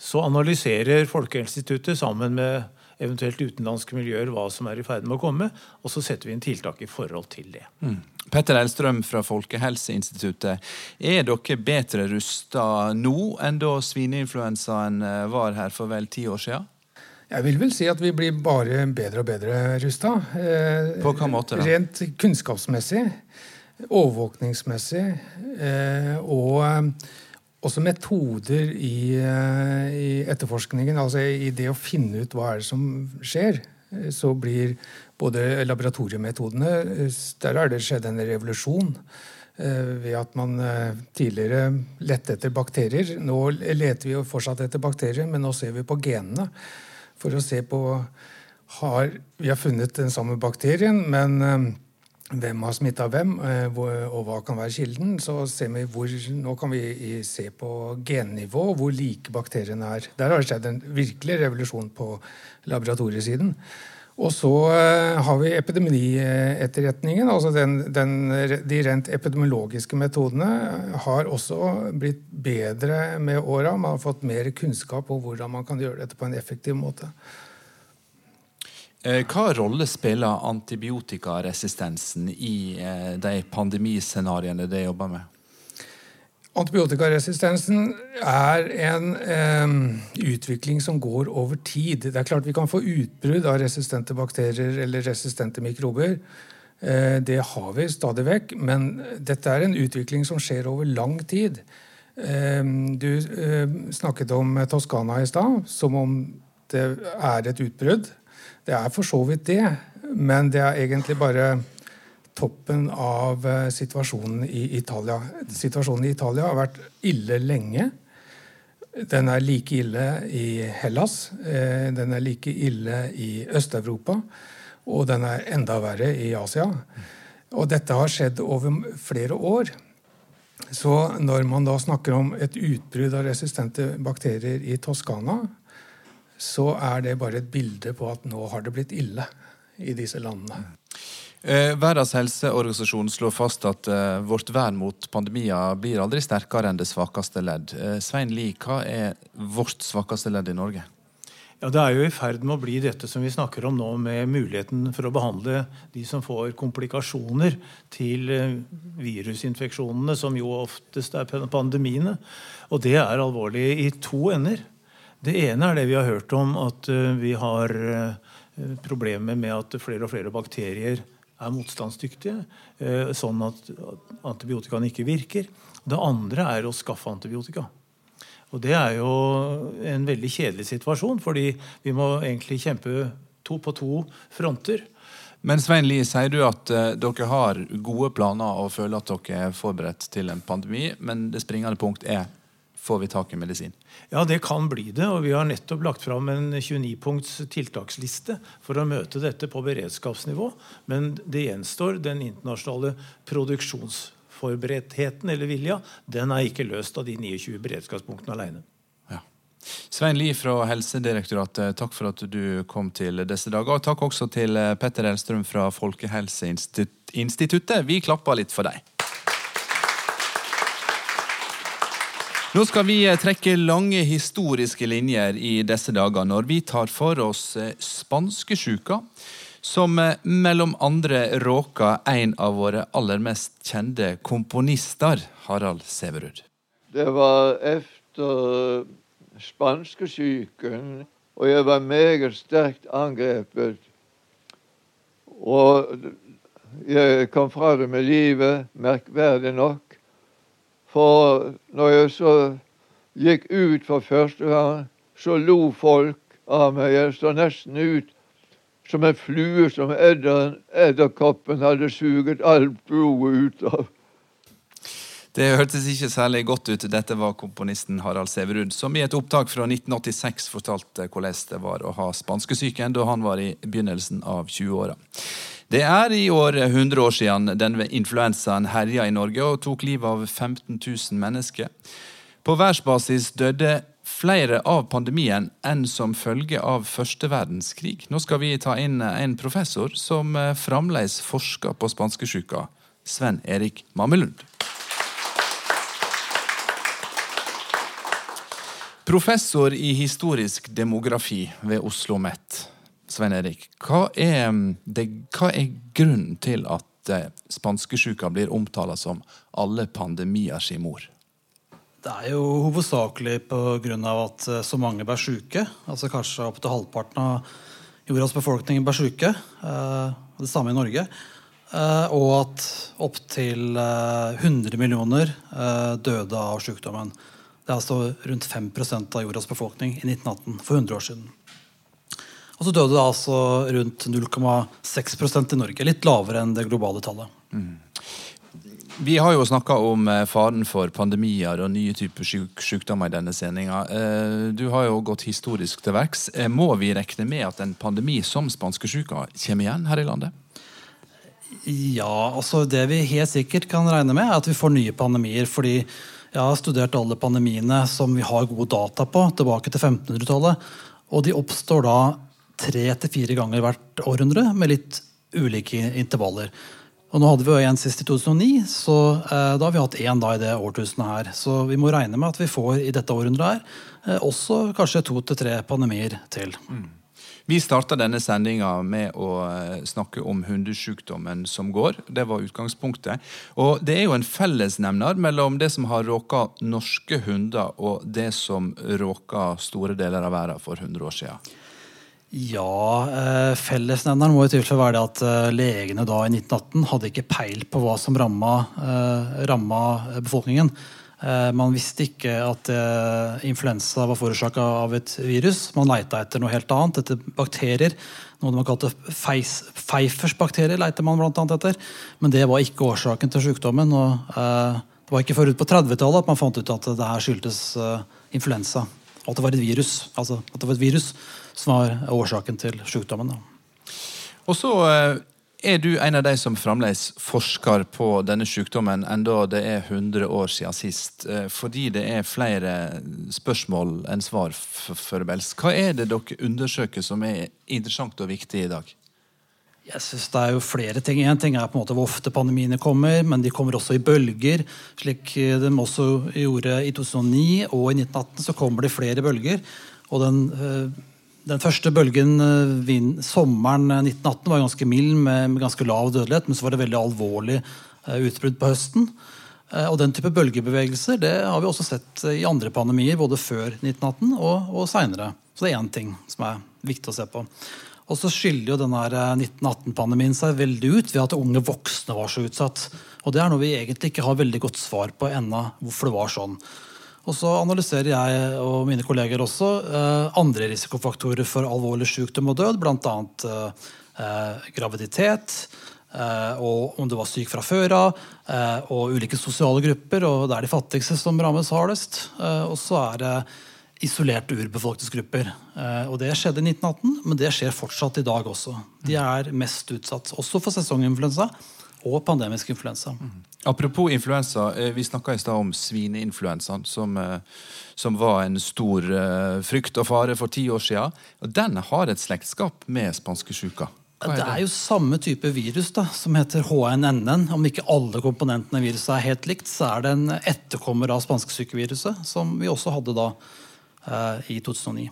Så analyserer Folkehelseinstituttet sammen med eventuelt utenlandske miljøer, hva som er i ferd med å komme. Og så setter vi inn tiltak i forhold til det. Mm. Petter Elstrøm fra Folkehelseinstituttet. Er dere bedre rusta nå enn da svineinfluensaen eh, var her for vel ti år siden? Jeg vil vel si at vi blir bare bedre og bedre rusta. Eh, På hva måte da? Rent kunnskapsmessig, overvåkningsmessig eh, og også metoder i, eh, i, etterforskningen, altså i det å finne ut hva er det som skjer, eh, så blir både laboratoriemetodene eh, Der har det skjedd en revolusjon. Ved at man tidligere lette etter bakterier. Nå leter vi jo fortsatt etter bakterier, men nå ser vi på genene for å se på har, Vi har funnet den samme bakterien, men hvem har smitta hvem, eh, og hva kan være kilden, så ser vi hvor, nå kan vi se på gennivå hvor like bakteriene er. Der har det skjedd en virkelig revolusjon på laboratoriesiden. Og så eh, har vi epidemietterretningen. altså den, den, De rent epidemiologiske metodene har også blitt bedre med åra. Man har fått mer kunnskap om hvordan man kan gjøre dette på en effektiv måte. Eh, hva rolle spiller antibiotikaresistensen i eh, de pandemiscenarioene dere jobber med? Antibiotikaresistensen er en eh, utvikling som går over tid. Det er klart Vi kan få utbrudd av resistente bakterier eller resistente mikrober. Eh, det har vi stadig vekk, men dette er en utvikling som skjer over lang tid. Eh, du snakket om Toskana i stad, som om det er et utbrudd. Det er for så vidt det, men det er egentlig bare toppen av eh, situasjonen i Italia. Situasjonen i Italia har vært ille lenge. Den er like ille i Hellas, eh, den er like ille i Øst-Europa, og den er enda verre i Asia. Og dette har skjedd over flere år. Så når man da snakker om et utbrudd av resistente bakterier i Toskana, så er det bare et bilde på at nå har det blitt ille i disse landene. Eh, Verdens helseorganisasjon slår fast at eh, vårt vern mot pandemier blir aldri sterkere enn det svakeste ledd. Eh, Svein Lie, hva er vårt svakeste ledd i Norge? Ja, Det er jo i ferd med å bli dette som vi snakker om nå, med muligheten for å behandle de som får komplikasjoner til virusinfeksjonene, som jo oftest er pandemiene. Og det er alvorlig i to ender. Det ene er det vi har hørt om, at eh, vi har eh, problemer med at flere og flere bakterier er motstandsdyktige, eh, sånn at antibiotikaen ikke virker. Det andre er å skaffe antibiotika. Og Det er jo en veldig kjedelig situasjon, fordi vi må egentlig kjempe to på to fronter. Men Svein Lie, sier du at dere har gode planer og føler at dere er forberedt til en pandemi, men det springende punkt er får vi tak i medisin? Ja, det kan bli det. Og vi har nettopp lagt fram en 29-punkts tiltaksliste for å møte dette på beredskapsnivå. Men det gjenstår den internasjonale produksjonsforberedtheten eller vilja. Den er ikke løst av de 29 beredskapspunktene alene. Ja. Svein Lie fra Helsedirektoratet, takk for at du kom til disse dager. Og takk også til Petter Elstrøm fra Folkehelseinstituttet. Vi klapper litt for deg. Nå skal vi eh, trekke lange historiske linjer i disse dager når vi tar for oss eh, spanskesjuka, som eh, mellom andre råka en av våre aller mest kjente komponister, Harald Severud. Det var etter spanskesyken, og jeg var meget sterkt angrepet. Og jeg kom fra det med livet, merkverdig nok. For når jeg så gikk ut for første gang, så lo folk av meg. Jeg så nesten ut som en flue som edderkoppen hadde suget alt blodet ut av. Det hørtes ikke særlig godt ut. Dette var komponisten Harald Severud, som i et opptak fra 1986 fortalte hvordan det var å ha spanskesyken da han var i begynnelsen av 20-åra. Det er i år 100 år siden denne influensaen herja i Norge og tok livet av 15 000 mennesker. På verdensbasis døde flere av pandemien enn som følge av første verdenskrig. Nå skal vi ta inn en professor som eh, fremdeles forsker på spanskesjuka, Sven Erik Mammelund. Professor i historisk demografi ved Oslo OsloMet. Svein Erik, hva er, mm, det, hva er grunnen til at eh, spanskesjuka blir omtala som alle pandemier sin mor? Det er jo hovedsakelig pga. at eh, så mange ble syke. Altså kanskje opptil halvparten av jordas befolkning ble syke. Eh, det samme i Norge. Og at opptil 100 millioner døde av sykdommen. Det er altså rundt 5% av jordas befolkning i 1918, for 100 år siden. Og så døde det altså rundt 0,6% i Norge. Litt lavere enn det globale tallet. Mm. Vi har jo snakka om eh, faren for pandemier og nye typer syk sykdommer i denne sendinga. Eh, du har jo gått historisk til verks. Eh, må vi regne med at en pandemi som spanskesjuka kommer igjen her i landet? Ja, altså det vi helt sikkert kan regne med, er at vi får nye pandemier. fordi jeg har studert alle pandemiene som vi har gode data på, tilbake til 1500-tallet. Og de oppstår da tre til fire ganger hvert århundre med litt ulike intervaller. Og nå hadde vi jo en sist i 2009, så eh, da har vi hatt én i det årtusenet her. Så vi må regne med at vi får i dette århundret her eh, også kanskje to til tre pandemier til. Mm. Vi starta denne sendinga med å eh, snakke om hundesjukdommen som går. Det var utgangspunktet. Og det er jo en fellesnevner mellom det som har råka norske hunder, og det som råka store deler av verden for 100 år siden. Ja, eh, fellesnevneren må i tilfelle være det at eh, legene da i 1918 hadde ikke peil på hva som ramma, eh, ramma befolkningen. Man visste ikke at influensa var forårsaka av et virus. Man leita etter noe helt annet, etter bakterier. Noe man kalte Pfeifers bakterier. leite man blant annet etter. Men det var ikke årsaken til sykdommen. Og det var ikke forut på 30-tallet at man fant ut at det her skyldtes influensa. At det var et virus. Altså at det var et virus som var årsaken til sykdommen. Og så eh, er du en av de som fremdeles forsker på denne sykdommen, enda det er 100 år siden sist. Eh, fordi det er flere spørsmål enn svar foreløpig. Hva er det dere undersøker som er interessant og viktig i dag? Jeg synes Det er jo flere ting. En ting er på en måte hvor ofte pandemiene kommer, men de kommer også i bølger. Slik de også gjorde i 2009 og i 1918, så kommer det flere bølger. Og den eh, den første bølgen eh, sommeren 1918 var ganske mild med, ganske lav dødelighet, men så var det veldig alvorlig eh, utbrudd på høsten. Eh, og Den type bølgebevegelser det har vi også sett i andre pandemier, både før 1918 og, og seinere. Så det er én ting som er viktig å se på. Og så skiller jo denne 1918-pandemien seg veldig ut ved at unge voksne var så utsatt. Og det er noe vi egentlig ikke har veldig godt svar på ennå, hvorfor det var sånn. Og så analyserer jeg og mine kolleger også eh, andre risikofaktorer for alvorlig sykdom og død, bl.a. Eh, eh, graviditet, eh, og om du var syk fra før av, eh, og ulike sosiale grupper. og Det er de fattigste som rammes hardest. Eh, og så er det isolerte urbefolkningsgrupper. Eh, og Det skjedde i 1918, men det skjer fortsatt i dag også. De er mest utsatt, også for sesonginfluensa og pandemisk influensa. Mm. Apropos influensa. Eh, vi snakka i stad om svineinfluensaen, som, eh, som, var en stor frykt og fare for ti år siden. Den har et slektskap med spanskesjuka. Det? Det er jo samme type virus da, som heter H1N1. Om ikke alle komponentene i viruset er helt likt, så er det en etterkommer av spanskesykeviruset, som vi også hadde da i 2009.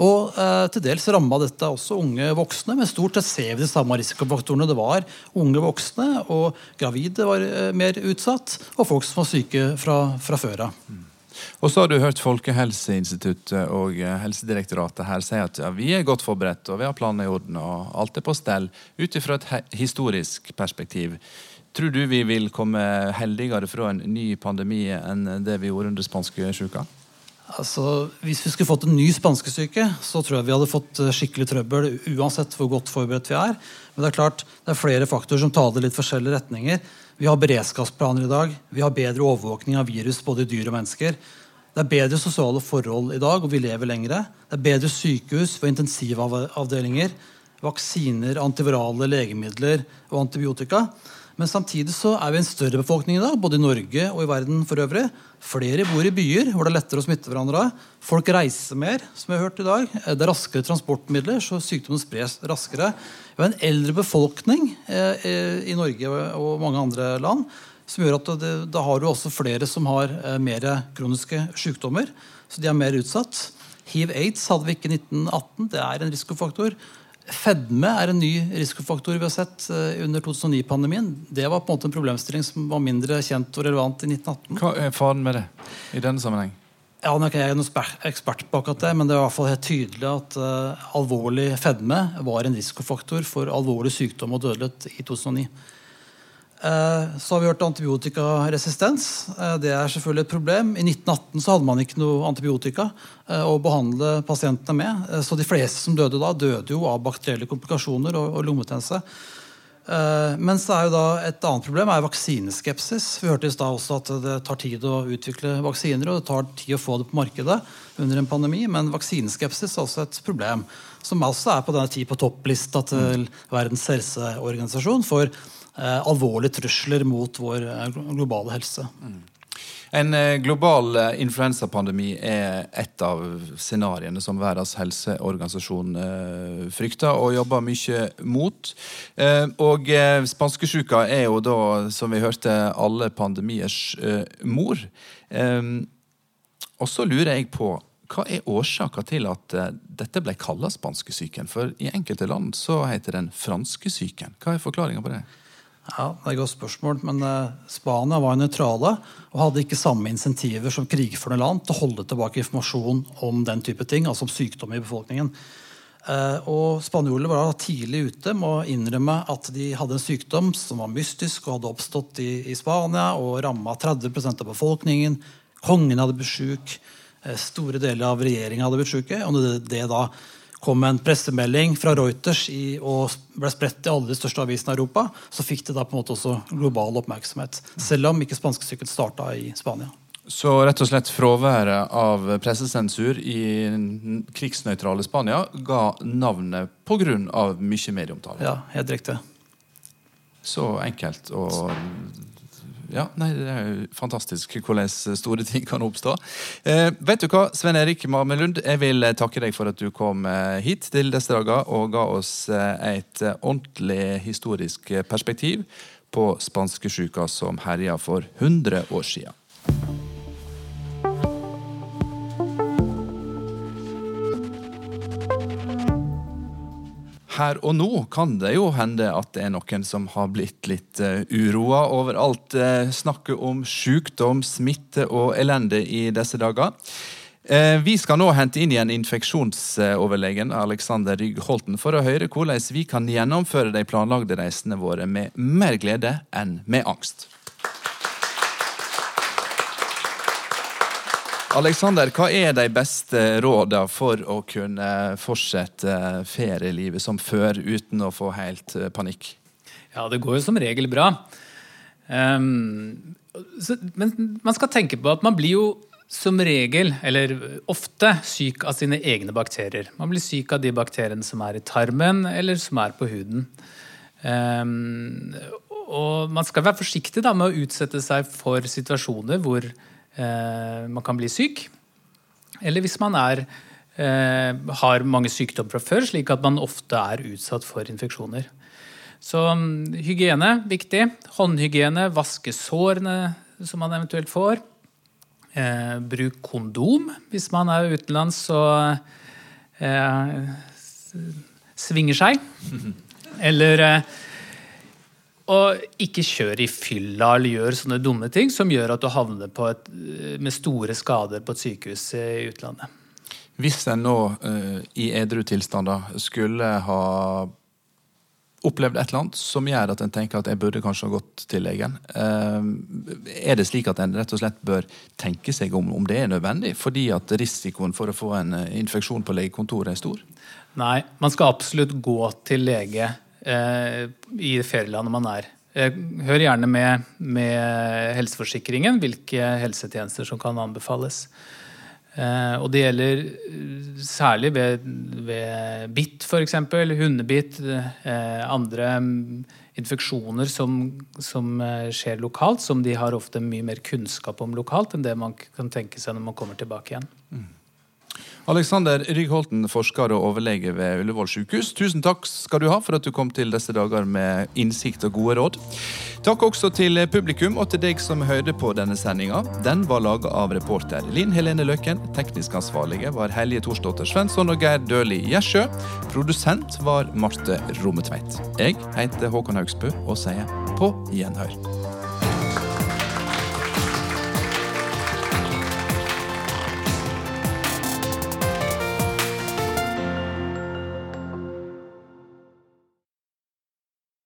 Og eh, til dels ramma dette også unge voksne, men stort sett ser vi de samme risikofaktorene. Det var unge voksne, og gravide var eh, mer utsatt, og folk som var syke fra, fra før av. Og så har du hørt Folkehelseinstituttet og eh, Helsedirektoratet her si at ja, vi er godt forberedt og vi har planene i orden og alt er på stell ut ifra et historisk perspektiv. Tror du vi vil komme heldigere fra en ny pandemi enn det vi gjorde under spanskesyka? Altså, hvis vi skulle fått en ny spanskesyke, så tror jeg vi hadde fått eh, skikkelig trøbbel uansett hvor godt forberedt vi er. Men det er klart, det er flere faktorer som taler litt forskjellige retninger. Vi har beredskapsplaner i dag. Vi har bedre overvåkning av virus både i dyr og mennesker. Det er bedre sosiale forhold i dag, og vi lever lengre. Det er bedre sykehus og intensivavdelinger. Vaksiner, antivirale legemidler og antibiotika. Men samtidig så er vi en større befolkning i dag, både i Norge og i verden for øvrig. Flere bor i byer hvor det er lettere å smitte hverandre. Folk reiser mer, som vi har hørt i dag. Det er raskere transportmidler, så sykdommen spres raskere. Vi har en eldre befolkning eh, eh, i Norge og mange andre land. Som gjør at det, da har du også flere som har eh, mer kroniske sykdommer. Så de er mer utsatt. Hiv-aids hadde vi ikke i 1918. Det er en risikofaktor. Fedme er en ny risikofaktor vi har sett eh, under 2009-pandemien. Det var på en måte en problemstilling som var mindre kjent og relevant i 1918. Hva er faren med det i denne sammenheng? Ja, nå er ikke jeg noen ekspert på akkurat det, men det er i hvert fall helt tydelig at uh, alvorlig fedme var en risikofaktor for alvorlig sykdom og dødelighet i 2009. Eh, så har vi hørt antibiotikaresistens. Eh, det er selvfølgelig et problem. I 1918 så hadde man ikke noe antibiotika eh, å behandle pasientene med. Så de fleste som døde da, døde jo av bakterielle komplikasjoner og, lungebetennelse. Men så er jo da et annet problem er vaksineskepsis. Vi hørte i stad også at det tar tid å utvikle vaksiner, og det tar tid å få det på markedet under en pandemi. Men vaksineskepsis er også et problem, som også er på denne tid på topplista til Verdens helseorganisasjon for alvorlige trusler mot vår eh, globale helse. En eh, global eh, influensapandemi er et av scenarioene som Verdens helseorganisasjon eh, frykter og jobber mye mot. Eh, og eh, spanskesjuka er jo da, som vi hørte, alle pandemiers eh, mor. Eh, og så lurer jeg på hva er årsaka til at eh, dette ble kalla spanskesyken? For i enkelte land så heter den franskesyken. Hva er forklaringa på det? Ja, det er et godt spørsmål, men eh, Spania var nøytrale og hadde ikke samme insentiver som krigførende land til å holde tilbake informasjon om den type ting, altså om sykdom i befolkningen. Eh, og Spanjoler var da tidlig ute med å innrømme at de hadde en sykdom som var mystisk og hadde oppstått i, i Spania og ramma 30% av befolkningen. Kongen hadde blitt sjuk, eh, store deler av regjeringa hadde blitt sjuke. Og det, det da kom en pressemelding fra Reuters i, og ble spredt i alle de største avisene i Europa, så fikk det da på en måte også global oppmerksomhet. Selv om ikke spanskesyken starta i Spania. Så rett og slett fraværet av pressesensur i krigsnøytrale Spania ga navnet pga. mye medieomtale. Ja, helt riktig. Så enkelt og ja, nei, Det er jo fantastisk hvordan store ting kan oppstå. Eh, vet du hva, Sven Erik Marmelund, jeg vil eh, takke deg for at du kom eh, hit til disse dager og ga oss eh, et ordentlig historisk perspektiv på spanskesjuka som herja for 100 år siden. Her og nå kan det jo hende at det er noen som har blitt litt uh, uroa over alt uh, snakket om sykdom, smitte og elende i disse dager. Eh, vi skal nå hente inn igjen infeksjonsoverlegen Alexander Rygg Holten for å høre hvordan vi kan gjennomføre de planlagde reisene våre med mer glede enn med angst. Alexander, hva er de beste rådene for å kunne fortsette ferielivet som før uten å få helt eh, panikk? Ja, det går jo som regel bra. Um, så, men man skal tenke på at man blir jo som regel, eller ofte, syk av sine egne bakterier. Man blir syk av de bakteriene som er i tarmen, eller som er på huden. Um, og man skal være forsiktig da, med å utsette seg for situasjoner hvor man kan bli syk. Eller hvis man er eh, har mange sykdommer fra før, slik at man ofte er utsatt for infeksjoner. Så mm, hygiene viktig. Håndhygiene, vaske sårene som man eventuelt får. Eh, bruk kondom hvis man er utenlands og eh, svinger seg. <laughs> Eller eh, og ikke kjør i fylla eller gjør sånne dumme ting som gjør at du havner et, med store skader på et sykehus i utlandet. Hvis en nå uh, i edru tilstander skulle ha opplevd et eller annet som gjør at en tenker at jeg burde kanskje ha gått til legen. Uh, er det slik at en rett og slett bør tenke seg om om det er nødvendig, fordi at risikoen for å få en infeksjon på legekontoret er stor? Nei, man skal absolutt gå til lege Eh, i ferielandet man er. Eh, hør gjerne med, med helseforsikringen hvilke helsetjenester som kan anbefales. Eh, og det gjelder særlig ved, ved bitt, f.eks. Hundebitt. andre mm, infeksjoner som, som, skjer lokalt, som de har ofte mye mer kunnskap om lokalt enn det man kan tenke seg når man kommer tilbake igjen. Mm. Alexander Ryggholten, forsker og overlege ved Ullevål sykehus. Tusen takk skal du ha for at du kom til disse dager med innsikt og gode råd. Takk også til publikum og til deg som hørte på denne sendinga. Den var laga av reporter Linn Helene Løken. Teknisk ansvarlige var Helje Torsdotter Svensson og Geir Døhli Gjersjø. Produsent var Marte Rommetveit. Jeg heter Håkon Haugsbø og sier på gjenhør.